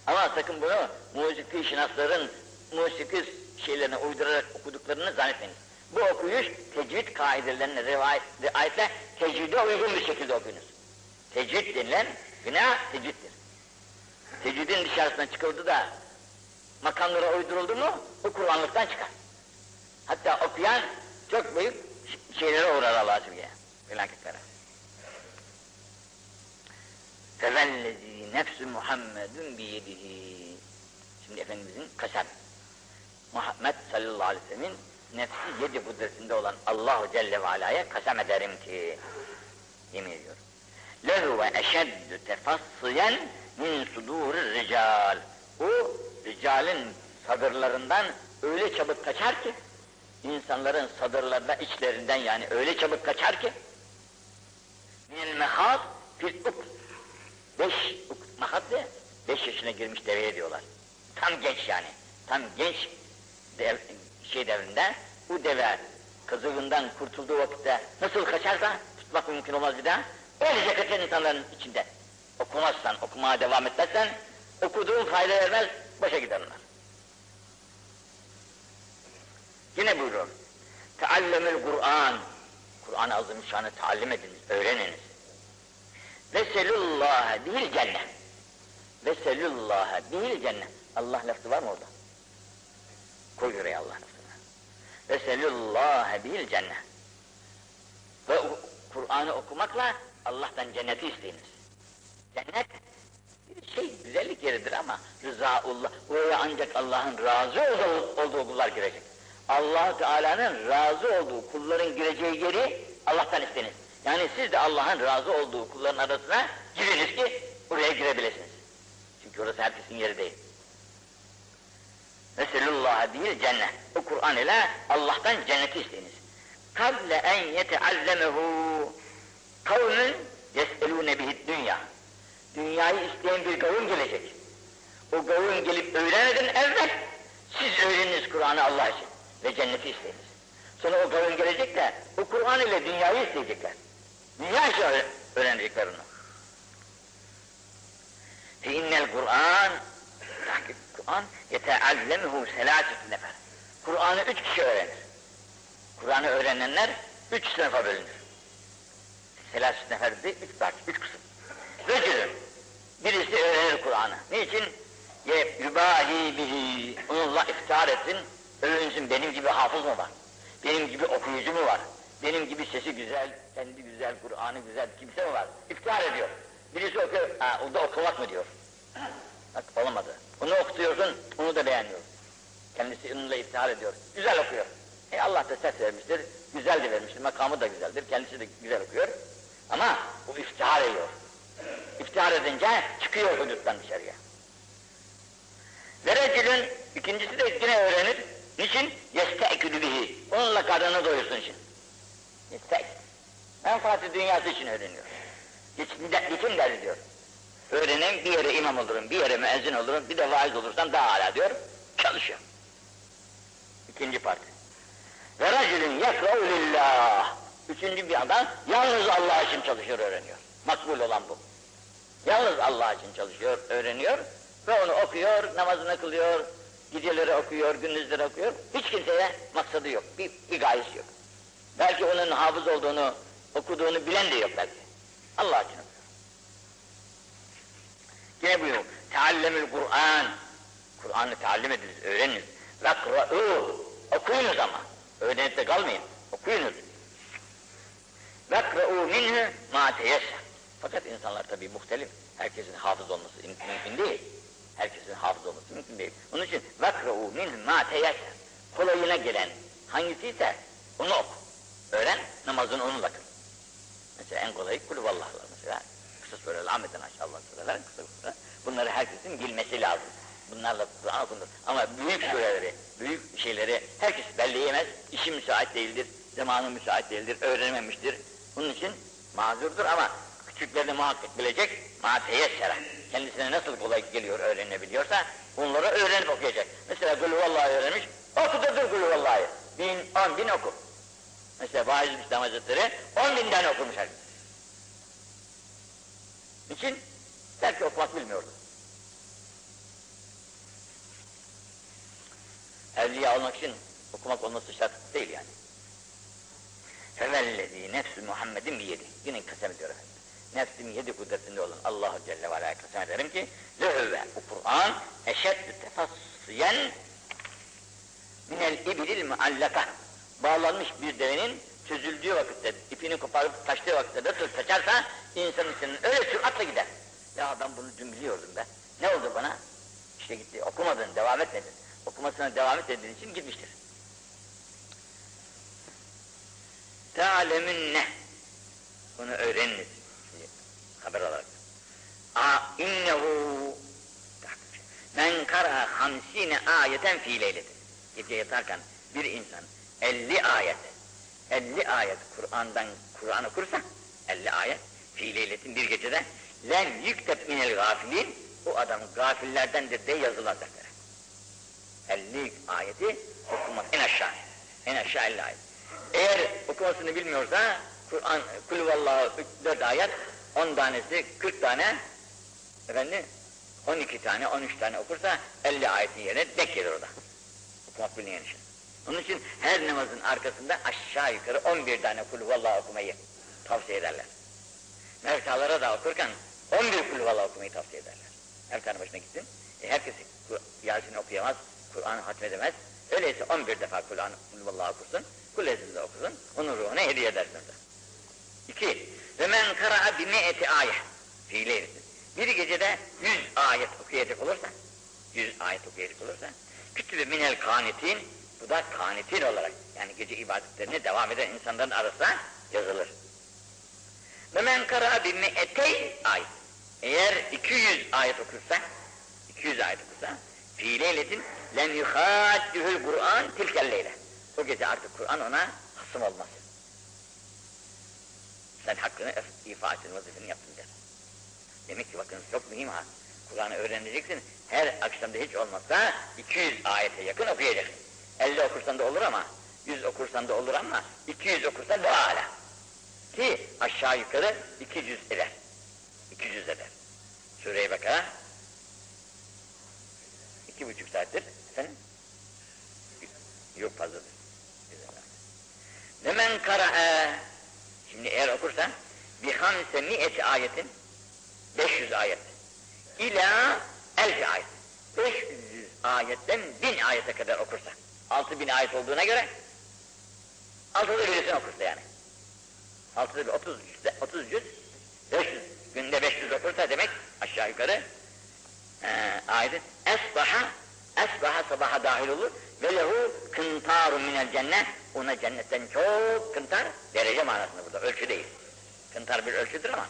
Speaker 1: Ama sakın bunu musiki şinasların musiki şeylerine uydurarak okuduklarını zannetmeyin. Bu okuyuş tecvid kaidelerine rivayet, riayetle tecvide uygun bir şekilde okuyunuz. Tecvid denilen bina tecviddir. Tecvidin dışarısına çıkıldı da makamlara uyduruldu mu bu Kur'anlıktan çıkar. Hatta okuyan çok büyük şeylere uğrar Allah'a Teala. Felaketlere. Fevellezî nefsü Muhammedun biyedihi. Şimdi Efendimizin kasem. Muhammed sallallahu aleyhi ve sellemin nefsi yedi kudretinde olan Allahu Celle ve Ala'ya kasem ederim ki yemin ediyorum. Lehu ve eşeddü tefassiyen min sudûr rical. O ricalin sadırlarından öyle çabuk kaçar ki insanların sadırlarında içlerinden yani öyle çabuk kaçar ki minel mehad fil uk beş uk mahat ne? Beş yaşına girmiş deveye diyorlar. Tam genç yani. Tam genç dev, şey bu deve kızılığından kurtulduğu vakitte nasıl kaçarsa tutmak mümkün olmaz bir daha. Öylece kaçar insanların içinde. Okumazsan, okumaya devam etmezsen okuduğun fayda vermez, başa gider onlar. Yine buyuruyor. Teallemül Kur'an. Kur'an-ı Azimüşşan'ı talim ediniz, öğreniniz. Veselullaha değil cennet. Veselullaha değil cennet. Allah lafzı var mı orada? Koy oraya Allah. Veselullaha değil cennet. Ve Kur'an'ı okumakla Allah'tan cenneti isteyiniz. Cennet bir şey güzellik yeridir ama rızaullah. Oraya ancak Allah'ın razı olduğu, kullar girecek. allah Teala'nın razı olduğu kulların gireceği yeri Allah'tan isteniz. Yani siz de Allah'ın razı olduğu kulların arasına giriniz ki oraya girebilirsiniz. Çünkü orası herkesin yeri değil. Resulullah değil cennet. O Kur'an ile Allah'tan cenneti isteyiniz. Kable en yeteallemehu kavmün yeselûne bihid dünya. Dünyayı isteyen bir kavim gelecek. O kavim gelip öğrenmeden evvel siz öğreniniz Kur'an'ı Allah için ve cenneti isteyiniz. Sonra o kavim gelecek de o Kur'an ile dünyayı isteyecekler. Dünya için öğrenecekler onu. Fe innel Kur'an tahkik Kur'an yeteallemuhu selâset nefer. Kur'an'ı üç kişi öğrenir. Kur'an'ı öğrenenler üç sınıfa bölünür. Selâset nefer de üç parça, üç kısım. Rücülün, birisi öğrenir Kur'an'ı. Niçin? Ye yubahi bihi, onunla iftihar etsin, övünsün benim gibi hafız mı var? Benim gibi okuyucu mu var? Benim gibi sesi güzel, kendi güzel, Kur'an'ı güzel kimse mi var? İftihar ediyor. Birisi okuyor, ha, o da okumak mı diyor. Bak olamadı. Onu okutuyorsun, onu da beğenmiyor. Kendisi onunla iftihar ediyor. Güzel okuyor. E Allah da ses vermiştir, güzel de vermiştir, makamı da güzeldir, kendisi de güzel okuyor. Ama bu iftihar ediyor. İftihar edince çıkıyor huduttan dışarıya. Ve ikincisi de yine öğrenir. Niçin? Yestekülü bihi. Onunla karnını doyursun için. Yestek. Menfaati dünyası için öğreniyor. Geçim, geçim derdi diyor. Öğrenin bir yere imam olurum, bir yere müezzin olurum, bir de vaiz olursam daha hala diyor. Çalışıyor. İkinci parti. Ve racülün yekra'u lillah. Üçüncü bir adam yalnız Allah için çalışıyor, öğreniyor. Makbul olan bu. Yalnız Allah için çalışıyor, öğreniyor ve onu okuyor, namazını kılıyor, geceleri okuyor, gündüzleri okuyor. Hiç kimseye maksadı yok, bir, bir gayesi yok. Belki onun hafız olduğunu, okuduğunu bilen de yok belki. Allah için Yine buyuruyor, Teallemül Kur'an. Kur'an'ı talim ediniz, öğreniniz. Vekra'u. Okuyunuz ama. Öğrenip de kalmayın. Okuyunuz. Vekra'u minhu ma. Fakat insanlar tabii muhtelif. Herkesin hafız olması mümkün değil. Herkesin hafız olması mümkün değil. Onun için vekra'u minhu ma. Kolayına gelen hangisiyse onu oku. Öğren, namazını onunla kıl. Mesela en kolayı kulüvallahlar Kısa Ahmet'ten aşağılar sureler, kısa sureler. Bunları herkesin bilmesi lazım. Bunlarla Kur'an okunur. Ama büyük sureleri, büyük şeyleri herkes belleyemez. İşi müsait değildir, zamanı müsait değildir, öğrenememiştir. Bunun için mazurdur ama küçüklerini muhakkak bilecek, ma teyessere. Kendisine nasıl kolay geliyor, öğrenebiliyorsa bunları öğrenip okuyacak. Mesela Gülü Vallahi öğrenmiş, oku da dur Gülü Vallahi. Bin, on bin oku. Mesela Vaiz Müslüman Hazretleri 10 bin tane okumuş her gün. Niçin? Belki okumak bilmiyordu. Evliya olmak için okumak olması şart değil yani. Fevellezi nefsü Muhammed'in biyedi. Yine kasem ediyor efendim. Nefsim yedi kudretinde olan Allahu Celle ve Aleyhi kasem ederim ki lehüve bu Kur'an eşeddü tefassiyen minel ibilil muallaka bağlanmış bir devenin çözüldüğü vakitte, ipini koparıp kaçtığı vakitte nasıl kaçarsa insanın içinden öyle süratle gider. Ya ben bunu dün biliyordum ben. Ne oldu bana? İşte gitti. Okumadın, devam etmedin. Okumasına devam etmediğin için gitmiştir. Te'alemünne. Bunu öğreniniz. Şimdi haber olarak. A innehu men kara hamsine ayeten fi leyletin. Gece yatarken bir insan 50 ayet 50 ayet Kur'an'dan Kur'an okursa 50 ayet fi leyletin bir gecede len yüktep minel gafilin o adam gafillerdendir de yazılar deftere. 50 ayeti okumak en aşağı en aşağı 50 ayet. Eğer okumasını bilmiyorsa Kur'an kul vallahu 4 ayet 10 tanesi 40 tane efendim 12 tane 13 tane okursa 50 ayetin yerine dek gelir orada. Okumak bilmeyen için. Onun için her namazın arkasında aşağı yukarı 11 tane kul vallahu okumayı tavsiye ederler. Mevtalara da okurken 11 kul vallahu okumayı tavsiye ederler. Her tane başına gitsin. E herkes Yasin okuyamaz, Kur'an hatmedemez. Öyleyse 11 defa Kur'an kul vallahu okursun, kul ezinde okusun, onun ruhuna hediye edersin orada. İki, ve men kara'a bi me'eti ayet fiili Bir gecede 100 ayet okuyacak olursa, 100 ayet okuyacak olursa, kütübe minel kanitin, bu da kanitin olarak, yani gece ibadetlerine devam eden insanların arasında yazılır. Ve men kara'a bi me'etey ayet. Eğer 200 ayet okursa, 200 ayet okursa, fi leyletin lem yuhaddühül Kur'an tilkel leyle. O gece artık Kur'an ona hasım olmaz. Sen hakkını ifa ettin, vazifeni yaptın der. Demek ki bakın çok mühim ha. Kur'an'ı öğreneceksin. Her akşamda hiç olmazsa 200 ayete yakın okuyacaksın. 50 okursan da olur ama 100 okursan da olur ama 200 okursan daha hala. Ki aşağı yukarı 200 eder. 200 eder. Sure-i Bakara iki buçuk saattir efendim yok fazladır. Hemen kara şimdi eğer okursan bir hamse mi'eti ayetin 500 ayet ila elfi ayet 500 ayetten 1000 ayete kadar okursa 6000 ayet olduğuna göre altıda birisini okursa yani. Altıda bir 30 30 yüz 500 günde 500 okursa demek aşağı yukarı e, ayetin esbaha esbaha sabaha dahil olur. Ve lehu kıntarun minel cennet. Ona cennetten çok kıntar derece manasında burada ölçü değil. Kıntar bir ölçüdür ama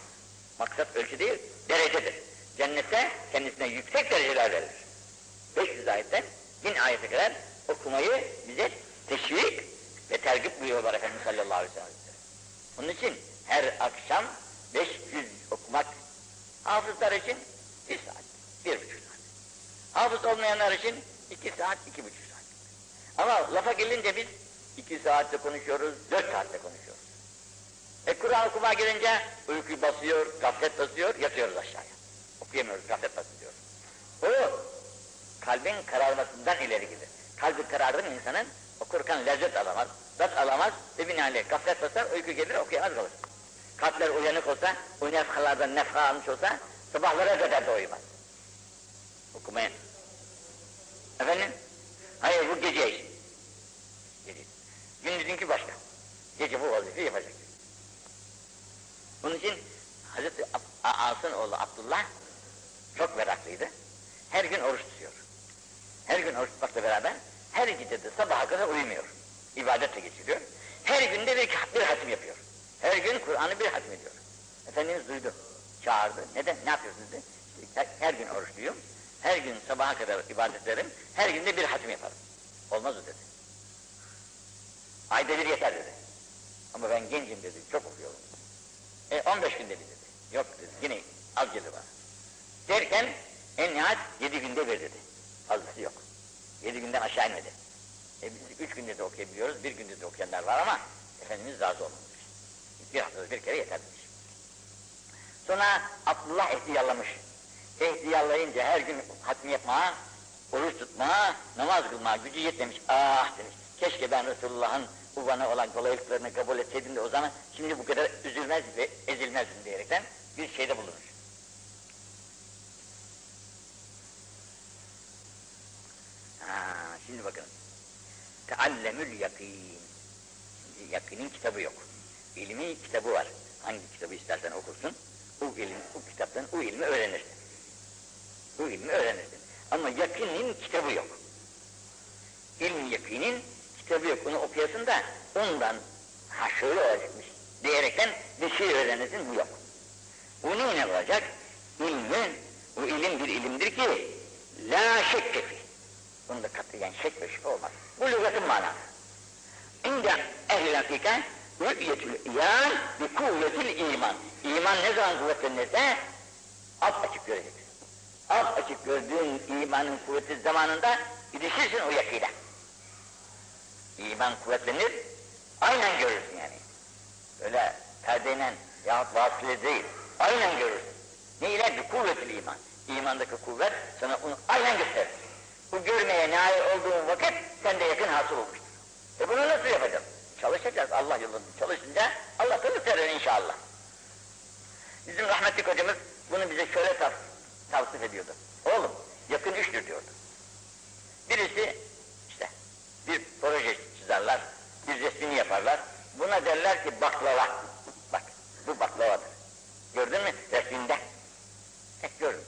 Speaker 1: maksat ölçü değil derecedir. Cennette kendisine yüksek dereceler verilir. 500 ayetten 1000 ayete kadar okumayı bize teşvik ve tergip buyuruyorlar Efendimiz sallallahu aleyhi ve sellem onun için her akşam 500 okumak hafızlar için bir saat, bir buçuk saat. Hafız olmayanlar için iki saat, iki buçuk saat. Ama lafa gelince biz iki saatte konuşuyoruz, dört saatte konuşuyoruz. E Kur'an okumaya gelince uyku basıyor, gaflet basıyor, yatıyoruz aşağıya. Okuyamıyoruz, gaflet basıyor. O kalbin kararmasından ileri gider. Kalbi karardı insanın okurken lezzet alamaz, zat alamaz ve binaenaleyh gaflet basar, uyku gelir, okuyamaz kalır. Kalpler uyanık olsa, o nefhalardan nefha almış olsa, sabahlara kadar da uyumaz. Okumaya. Efendim? Hayır bu gece iş. Gece. Gündüzünki başka. Gece bu vazifeyi yapacak. Bunun için Hazreti Asın oğlu Abdullah çok meraklıydı. Her gün oruç tutuyor. Her gün oruç tutmakla beraber her gece de sabaha kadar uyumuyor. İbadetle geçiriyor. Her günde bir, bir hatim yapıyor. Her gün Kur'an'ı bir hatim ediyor. Efendimiz duydu. Çağırdı. Neden? Ne yapıyorsunuz dedi. İşte her, gün oruçluyum. Her gün sabaha kadar ibadet ederim. Her günde bir hatim yaparım. Olmaz o dedi. Ayda bir yeter dedi. Ama ben gencim dedi. Çok okuyorum. E 15 günde bir dedi. Yok dedi. Yine az gelir bana. Derken en nihayet yedi günde bir dedi. Fazlası yok. Yedi günden aşağı inmedi. E biz üç günde de okuyabiliyoruz, bir günde de okuyanlar var ama Efendimiz razı olmamış. Bir haftada bir kere yeter demiş. Sonra Abdullah ihtiyallamış. İhtiyarlayınca her gün hatmi yapmaya, oruç tutmaya, namaz kılmaya gücü yetmemiş. Ah demiş. Keşke ben Resulullah'ın bu bana olan kolaylıklarını kabul etseydim de o zaman şimdi bu kadar üzülmez ve ezilmezdim diyerekten bir şeyde bulunmuş. Ha, şimdi bakın. Teallemül yakin. Şimdi yakinin kitabı yok. İlmi kitabı var. Hangi kitabı istersen okursun. O ilim, o kitaptan o ilmi öğrenirsin. O ilmi öğrenirsin. Ama yakinin kitabı yok. İlmi yakinin kitabı yok. Onu okuyasın da ondan ha şöyle olacakmış diyerekten bir şey öğrenirsin bu yok. Bunun ne olacak? İlmi, bu ilim bir ilimdir ki la şekke. Bunda katiyen şek ve şüphe olmaz. Bu lügatın manası. İnde ehl-i hakika rü'yetül iyan bi kuvvetil iman. İman ne zaman kuvvetlenirse alt açık göreceksin. Alt açık gördüğün imanın kuvveti zamanında gidişirsin o yakıyla. İman kuvvetlenir, aynen görürsün yani. Öyle perdeyle yahut vasıle değil, aynen görürsün. Neyle? Bir kuvvetil iman. İmandaki kuvvet sana onu aynen gösterir. Bu görmeye nail olduğun vakit sende yakın hasıl olmuştur. E bunu nasıl yapacağız? Çalışacağız Allah yolunda. Çalışınca Allah da gösterir inşallah. Bizim rahmetli hocamız bunu bize şöyle tavs tavsif ediyordu. Oğlum yakın üçtür diyordu. Birisi işte bir proje çizerler, bir resmini yaparlar. Buna derler ki baklava. Bak bu baklavadır. Gördün mü resminde? Hep gördüm.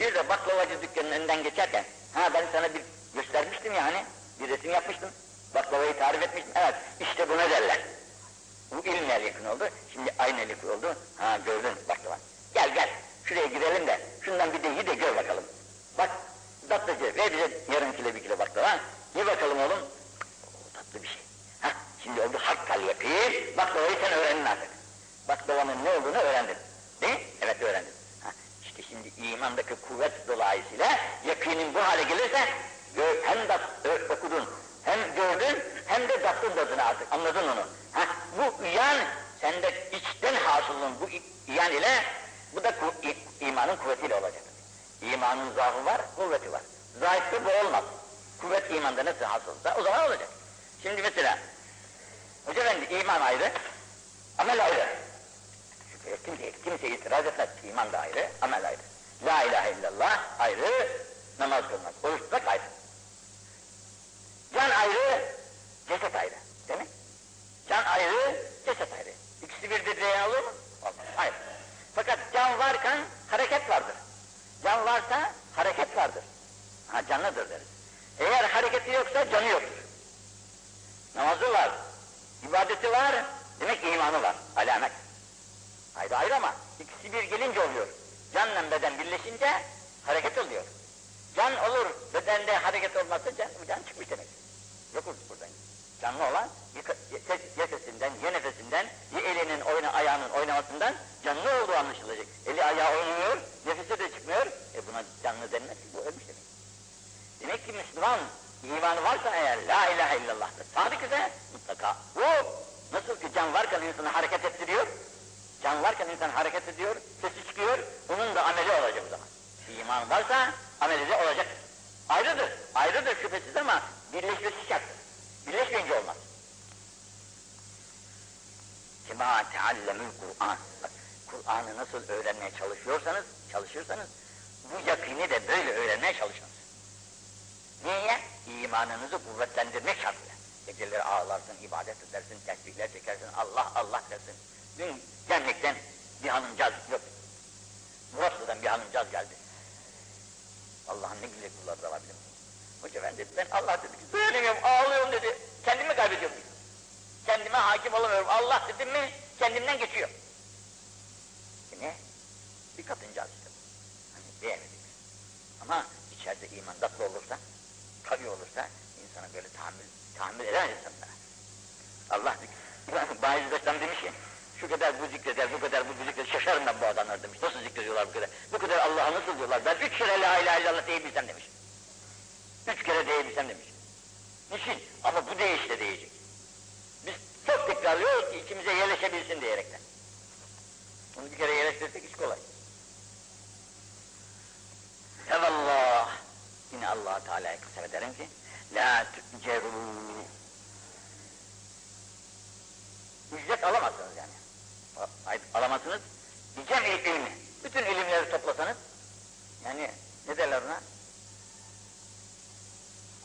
Speaker 1: Bir de baklavacı dükkanının önünden geçerken, ha ben sana bir göstermiştim ya hani, bir resim yapmıştım, baklavayı tarif etmiştim, evet işte buna derler. Bu ilmle yakın oldu, şimdi aynı yakın oldu, ha gördün baklava. Gel gel, şuraya girelim de, şundan bir de ye de gör bakalım. Bak, tatlıcı, ver bize yarım kilo bir kilo baklava, ye bakalım oğlum. Oo, tatlı bir şey. Ha, şimdi oldu hakkal yakın, baklavayı sen öğrendin artık. Baklavanın ne olduğunu öğrendin. Değil mi? Evet öğrendin. Şimdi imandaki kuvvet dolayısıyla yakinin bu hale gelirse hem de okudun, hem gördün, hem de tattın tadını artık, anladın onu. Ha, bu iyan sende içten hasılın bu iyan ile, bu da ku, imanın kuvvetiyle olacak. İmanın zaafı var, kuvveti var. Zayıfta bu olmaz. Kuvvet imanda nasıl hasılsa o zaman olacak. Şimdi mesela, Hoca efendi iman ayrı, amel ayrı. Kimse, kimse itiraz etmez. İman da ayrı, amel ayrı. La ilahe illallah ayrı, namaz kılmak, oruç tutmak ayrı. Can ayrı, ceset ayrı. Değil mi? Can ayrı, ceset ayrı. İkisi bir diye olur mu? Olmaz. Hayır. Fakat can varken hareket vardır. Can varsa hareket vardır. Ha canlıdır deriz. Eğer hareketi yoksa canı yoktur. Namazı var, ibadeti var, demek imanı var, alamet. Ayrı ayrı ama ikisi bir gelince oluyor. Canla beden birleşince hareket oluyor. Can olur, bedende hareket olmazsa can, can çıkmış demek. Yok olur buradan. Canlı olan ses, ya sesinden, ya nefesinden, ya elinin oyna, ayağının oynamasından canlı olduğu anlaşılacak. Eli ayağı oynamıyor, nefesi de çıkmıyor. E buna canlı denmez ki bu ölmüş demek. Demek ki Müslüman imanı varsa eğer la ilahe illallah da sadık ise mutlaka bu nasıl ki can varken insanı hareket ettiriyor, can varken insan hareket ediyor, sesi çıkıyor, bunun da ameli olacak o zaman. İman varsa ameli de olacak. Ayrıdır, ayrıdır şüphesiz ama birleşmesi şarttır. Birleşmeyince olmaz. Kema teallemül Kur'an. Kur'an'ı nasıl öğrenmeye çalışıyorsanız, çalışırsanız bu yakini de böyle öğrenmeye çalışınız. Niye? İmanınızı kuvvetlendirmek şartıyla. Geceleri ağlarsın, ibadet edersin, tesbihler çekersin, Allah Allah dersin. Dün gemlikten bir hanımcağız, yok, Muratlı'dan bir hanımcağız geldi. Allah'ın ne güzel kulları da var biliyor musun? Hoca ben dedi, ben Allah dedi ki dayanamıyorum, ağlıyorum dedi, kendimi kaybediyorum dedi. Kendime hakim olamıyorum, Allah dedim mi kendimden geçiyor. E ne? Bir kadıncağız işte. Hani beğenmedik. Ama içeride iman tatlı olursa, tabi olursa insana böyle tahammül, tahammül edemez insanlara. Allah bazı dostlarım demiş ki, şu kadar bu zikreder, bu kadar bu zikreder, şaşarım ben bu adamlar demiş. Nasıl zikrediyorlar bu kadar? Bu kadar Allah'a nasıl diyorlar? Ben üç kere la ilahe illallah diyebilsem demiş. Üç kere diyebilsem demiş. Niçin? Ama bu değişle diyecek. Biz çok tekrarlıyoruz ki içimize yerleşebilsin diyerekten. Bunu bir kere yerleştirsek iş kolay. Evallah! Yine allah Teala'ya kısmet ederim ki La tüceru Ücret alamazsınız yani. Alamazsınız. Diyeceğim il- ilmi. Bütün ilimleri toplasanız yani ne derler ona?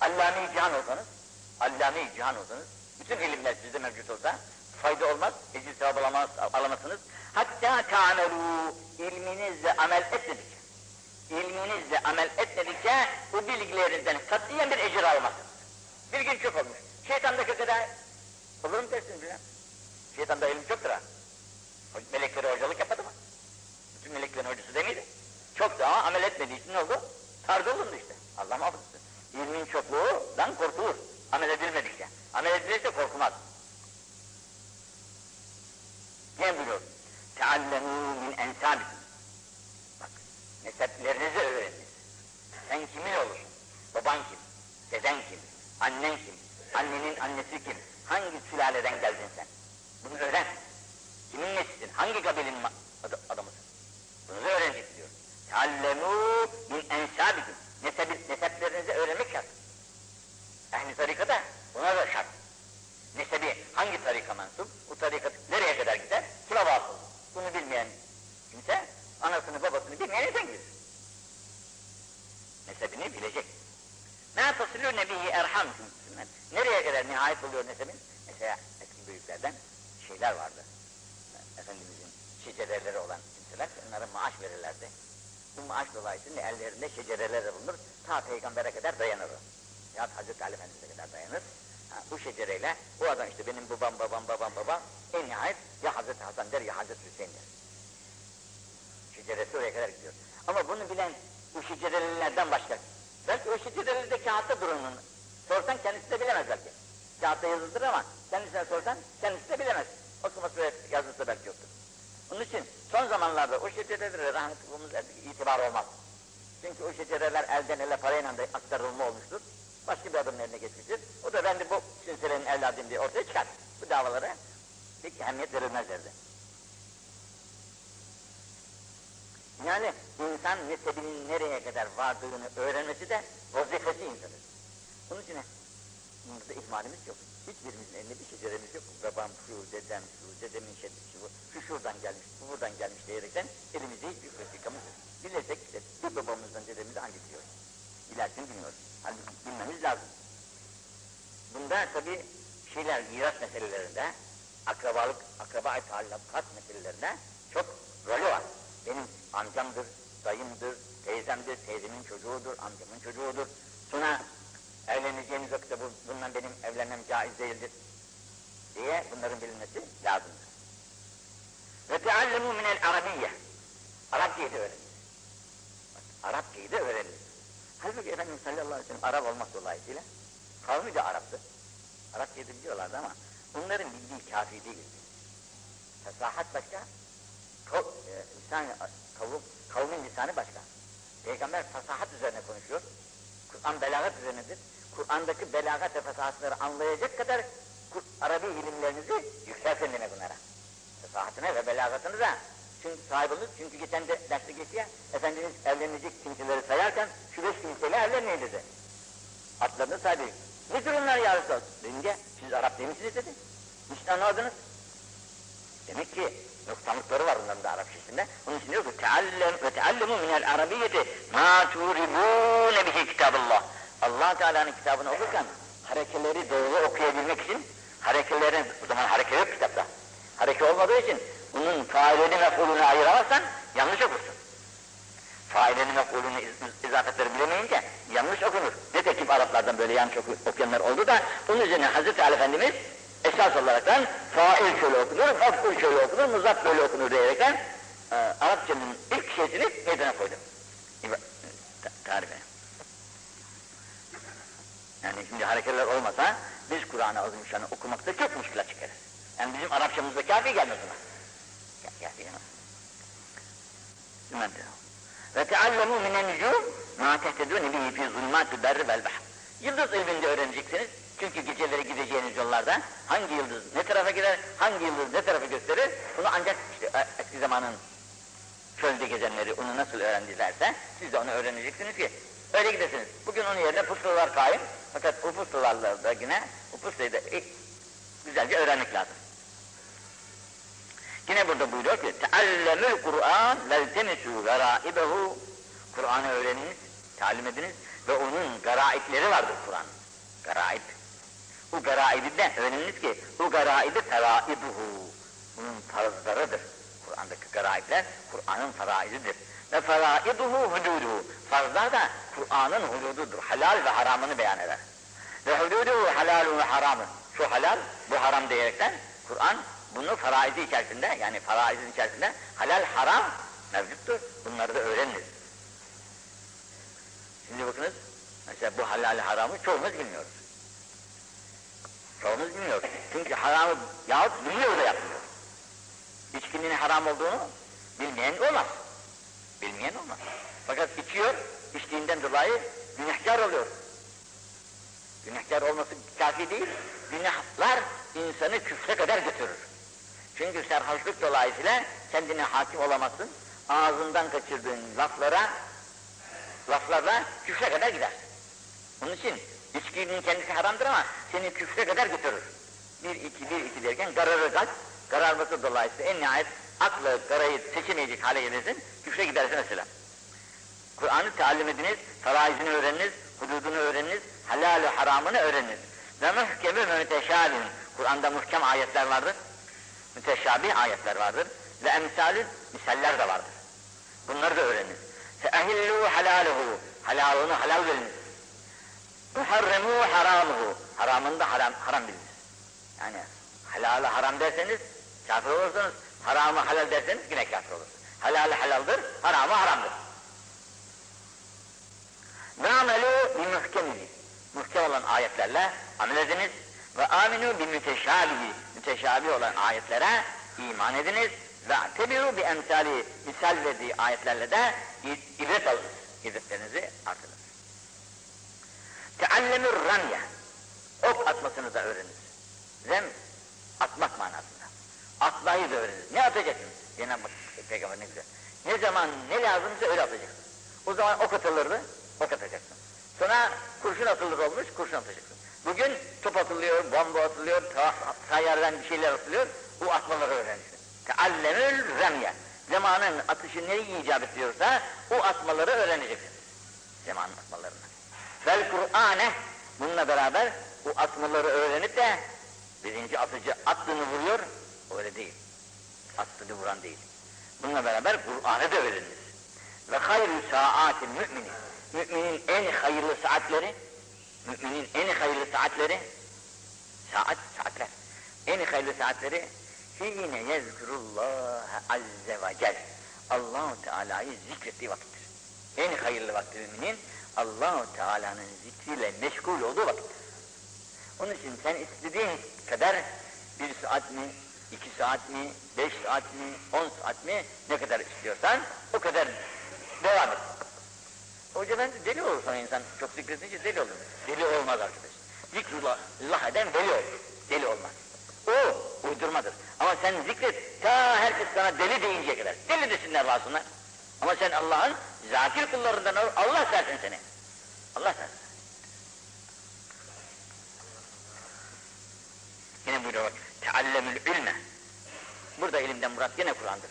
Speaker 1: Allame-i cihan olsanız, allame-i cihan olsanız, bütün ilimler sizde mevcut olsa fayda olmaz, ecil sevap alamaz, alamazsınız. Hatta ta'melû ilminizle amel etmedikçe, ilminizle amel etmedikçe bu bilgilerinizden katiyen bir ecir almazsınız. Bir gün çok olmuş. Şeytandaki kadar olur mu dersiniz bilen? Şeytanda ilim çoktur ha. Melekleri hocalık yapmadı mı? Bütün meleklerin hocası değil miydi? Çok daha amel etmediği için ne oldu? Tardı olundu işte. Allah muhafaza etsin. İlmin çokluğundan korkulur. Amel edilmedikçe. Amel edilirse korkmaz. Ne buyuruyor? Teallemû min ensâbikum. Bak, neseplerinizi öğreniniz. Sen kimin olursun? Baban kim? Deden kim? Annen kim? Annenin annesi kim? Hangi sülaleden geldin sen? Bunu öğren. Kimin nesisin? Hangi ad- adamısın? Bunu da öğrenecek diyor. Teallemû min ensâbikum. Nesebi, neseplerinizi öğrenmek şart. Ehli tarikada buna da şart. Nesebi hangi tarika mensup? Bu tarikat nereye kadar gider? Kime vasıl? Bunu bilmeyen kimse anasını babasını bilmeyen nereden gider? Nesebini bilecek. Ne tasılıyor nebihi erham Nereye kadar nihayet oluyor nesebin? Mesela eski büyüklerden şeyler vardı. Efendimizin şecereleri olan kimseler onlara maaş verirlerdi. Bu maaş dolayısıyla ellerinde şecereler bulunur. Ta peygambere kadar dayanır. Ya Hazreti Ali Efendimiz'e kadar dayanır. Ha, bu şecereyle o adam işte benim babam babam babam babam en nihayet ya Hazreti Hasan der ya Hazreti Hüseyin der. Şeceresi oraya kadar gidiyor. Ama bunu bilen bu şecerelerden başka. Belki o şecerelerde kağıtta durunun. Sorsan kendisi de bilemez belki. Kağıtta yazılıdır ama kendisine sorsan kendisi de bilemez. Okuması ve yazısı belki yoktur. Onun için son zamanlarda o şecerelere rahmetliğimiz itibar olmaz. Çünkü o şecereler elden ele parayla da aktarılma olmuştur. Başka bir adamın eline geçmiştir. O da ben de bu sinsirenin evladıyım diye ortaya çıkar. Bu davalara pek ehemmiyet verilmez derdi. Yani insan nesebinin nereye kadar vardığını öğrenmesi de vazifesi insanın. Onun için burada ihmalimiz yok. Hiçbirimizin elinde bir şeceremiz yok. Babam şu, dedem şu, dedemin şedisi bu, şu şuradan gelmiş, bu buradan gelmiş diyerekten elimizde hiçbir vesikamız yok. Bilirsek işte bir babamızdan dedemizi hangi biliyoruz. İlerisini bilmiyoruz. Halbuki bilmemiz lazım. Bunda tabi şeyler, miras meselelerinde, akrabalık, akraba-i tallakat meselelerinde çok rolü var. Benim amcamdır, dayımdır, teyzemdir, teyzemin çocuğudur, amcamın çocuğudur. Sonra evleneceğimiz vakitte bu, bundan benim evlenmem caiz değildir diye bunların bilinmesi lazımdır. Ve teallemu minel arabiyye. Arapçayı da öğrenin. Arapçayı da öğrenin. Halbuki Efendimiz sallallahu aleyhi ve sellem Arap olmak dolayısıyla kavmi de Arap'tı. Arapçayı da biliyorlardı ama onların bildiği kafi değildi. Fesahat başka, kav, e, lisan, kavim, kavmin lisanı başka. Peygamber fasahat üzerine konuşuyor. Kur'an belagat üzerinedir. Kur'an'daki belagat ve anlayacak kadar Arabi ilimlerinizi yükseltin demek bunlara. Fasahatine ve belagatını da çünkü sahip. Çünkü geçen de derste geçti ya, Efendimiz evlenecek kimseleri sayarken şu beş kimseyle evlenmeyin dedi. Atlarını saydı. Ne durumlar ya Resulallah? Deyince siz Arap değil misiniz dedi. Hiç anlamadınız. Demek ki noksanlıkları var onların da Arapçasında. Onun için diyor ki teallem ve teallemu minel arabiyyeti ma turibune bihi kitaballah. Allah Teala'nın kitabını okurken harekeleri doğru okuyabilmek için harekelerin o zaman hareke yok kitapta. Hareke olmadığı için bunun failini mef'ulunu ayıramazsan yanlış okursun. Failini mef'ulunu iz- izafetleri bilemeyince yanlış okunur. Nitekim Araplardan böyle yanlış oku- okuyanlar oldu da bunun üzerine Hazreti Ali Efendimiz esas olaraktan fail şöyle okunur, mef'ul şöyle okunur, muzaf böyle okunur diyerekten e, Arapçanın ilk şeysini meydana koydu. Ta- Tarife. Yani şimdi hareketler olmasa biz Kur'an-ı Azimüşşan'ı okumakta çok müşkülat çıkarız. Yani bizim Arapçamızda kafi gelmez ona. Kafi gelmez. Ve teallemu minen nucum ma tehtedûne bihi fî zulmâti berri vel bahr. Yıldız ilminde öğreneceksiniz. Çünkü geceleri gideceğiniz yollarda hangi yıldız ne tarafa gider, hangi yıldız ne tarafa gösterir, bunu ancak işte e, eski zamanın çölde gezenleri onu nasıl öğrendilerse siz de onu öğreneceksiniz ki Öyle gidesiniz. Bugün onun yerine pusular kaim. Fakat o pusularla da yine o pusulayı da e, güzelce öğrenmek lazım. Yine burada buyuruyor ki teallemül Kur'an veltemisu garaibehu Kur'an'ı öğreniniz, talim ediniz ve onun garaipleri vardır Kur'an. Garaip. Bu garaibi de öğreniniz ki bu garaibi feraibuhu. Bunun farzlarıdır. Kur'an'daki garaipler Kur'an'ın faraizidir. Ve feraiduhu hududuhu. Farzlar da Kur'an'ın hudududur. Halal ve haramını beyan eder. Ve hududuhu halalun ve haramın. Şu halal, bu haram diyerekten Kur'an bunu faraizi içerisinde yani faraizin içerisinde halal haram mevcuttur. Bunları da öğreniniz. Şimdi bakınız mesela bu halal haramı çoğumuz bilmiyoruz. Çoğumuz bilmiyor. Çünkü haramı yahut biliyor da yapmıyor. İçkinin haram olduğunu bilmeyen olmaz. Bilmeyen olmaz. Fakat içiyor, içtiğinden dolayı günahkar oluyor. Günahkar olması kafi değil, günahlar insanı küfre kadar götürür. Çünkü serhoşluk dolayısıyla kendine hakim olamazsın. Ağzından kaçırdığın laflara, laflarla küfre kadar gidersin. Onun için içkinin kendisi haramdır ama seni küfre kadar götürür. Bir iki bir iki derken kararır kalp, kararması dolayısıyla en nihayet aklı karayı seçemeyecek hale gelirsin, küfre gidersin mesela. Kur'an'ı talim ediniz, faraizini öğreniniz, hududunu öğreniniz, halal haramını öğreniniz. Ve muhkemi ve müteşabih. Kur'an'da muhkem ayetler vardır, müteşabih ayetler vardır ve emsalü misaller de vardır. Bunları da öğreniniz. Feehillu halaluhu. Halalını halal biliniz. Muharremu haramuhu. Haramını da haram, haram biliniz. Yani halalı haram derseniz kafir olursunuz. Haramı halal derseniz yine kafir olursunuz. Halalı halaldır, haramı haramdır. Ve amelu bi muhkemihi. Muhkem olan ayetlerle amel ediniz. Ve aminu bi müteşabihi. Müteşabi olan ayetlere iman ediniz. Ve tebiru bi emsali. Misal verdiği ayetlerle de ibret alınız. İbretlerinizi artırınız. Teallemür ramye. Ok atmasını da öğreniniz. Rem, atmak manasında. Atmayı da öğreniniz. Ne atacaksınız? Cenab-ı Peygamber ne güzel. Ne zaman ne lazımsa öyle atacaksın. O zaman ok atılırdı, ok atacaksın. Sonra kurşun atılır olmuş, kurşun atacaksın. Bugün top atılıyor, bomba atılıyor, ta, bir şeyler atılıyor, bu atmaları öğrenirsin. Teallemül remye. Zamanın atışı neyi icap ediyorsa, o atmaları öğreneceksin. Zamanın atmalarını. Vel Kur'ane, bununla beraber bu atmaları öğrenip de birinci atıcı attığını vuruyor, öyle değil. Attığını vuran değil. Bununla beraber Kur'an'ı da öğreniriz. Ve hayru saatil mümini. Müminin en hayırlı saatleri, müminin en hayırlı saatleri, saat, saatler, en hayırlı saatleri Hine yezkurullah azze ve cel. allah Teala'yı zikrettiği vakittir. En hayırlı vakti müminin allah Teala'nın zikriyle meşgul olduğu vakittir. Onun için sen istediğin kadar bir saat iki saat mi, beş saat mi, on saat mi ne kadar istiyorsan o kadar devam et. Hoca ben deli olur sonra insan çok zikredince deli olur. Deli olmaz arkadaş. Zikrullah Allah eden deli olur. Deli olmaz. O uydurmadır. Ama sen zikret ta herkes sana deli deyinceye kadar. Deli desinler varsınlar. Ama sen Allah'ın zakir kullarından ol. Allah sersin seni. Allah sersin. Yine buyuruyor bak. Teallemül ilme. Burada ilimden murat yine Kur'an'dır.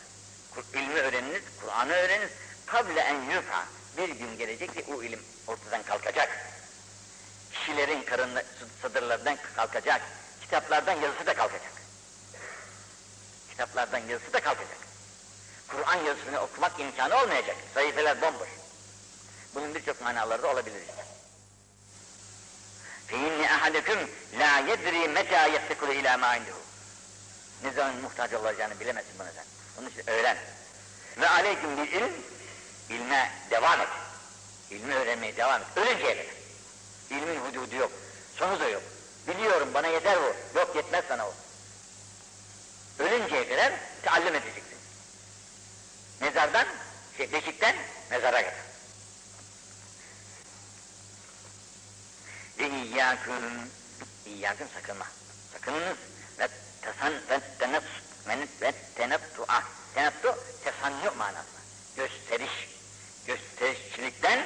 Speaker 1: Kur, ilmi öğreniniz, Kur'an'ı öğreniniz. Kable en yufa. Bir gün gelecek ki o ilim ortadan kalkacak. Kişilerin karınla, sadırlardan kalkacak. Kitaplardan yazısı da kalkacak. Kitaplardan yazısı da kalkacak. Kur'an yazısını okumak imkanı olmayacak. Sayfeler bomboş. Bunun birçok manaları da olabilir işte. İnne ahadeküm la yedri meta yeftekuru ila ma indihu. Ne zaman muhtaç olacağını bilemezsin bunu sen. Onun için öğren. Ve aleyküm bil ilm, ilme devam et. İlmi öğrenmeye devam et. Ölünceye kadar. İlmin hududu yok. Sonu da yok. Biliyorum bana yeter bu. Yok yetmez sana o. Ölünceye kadar teallim edeceksin. Mezardan, şey, beşikten mezara kadar. Ve iyyâkün, iyyâkün sakınma, sakınınız. Ve tesan, ve tenat, menet, ve tenattu, ah, tenattu tesannu manasında. Gösteriş, gösterişçilikten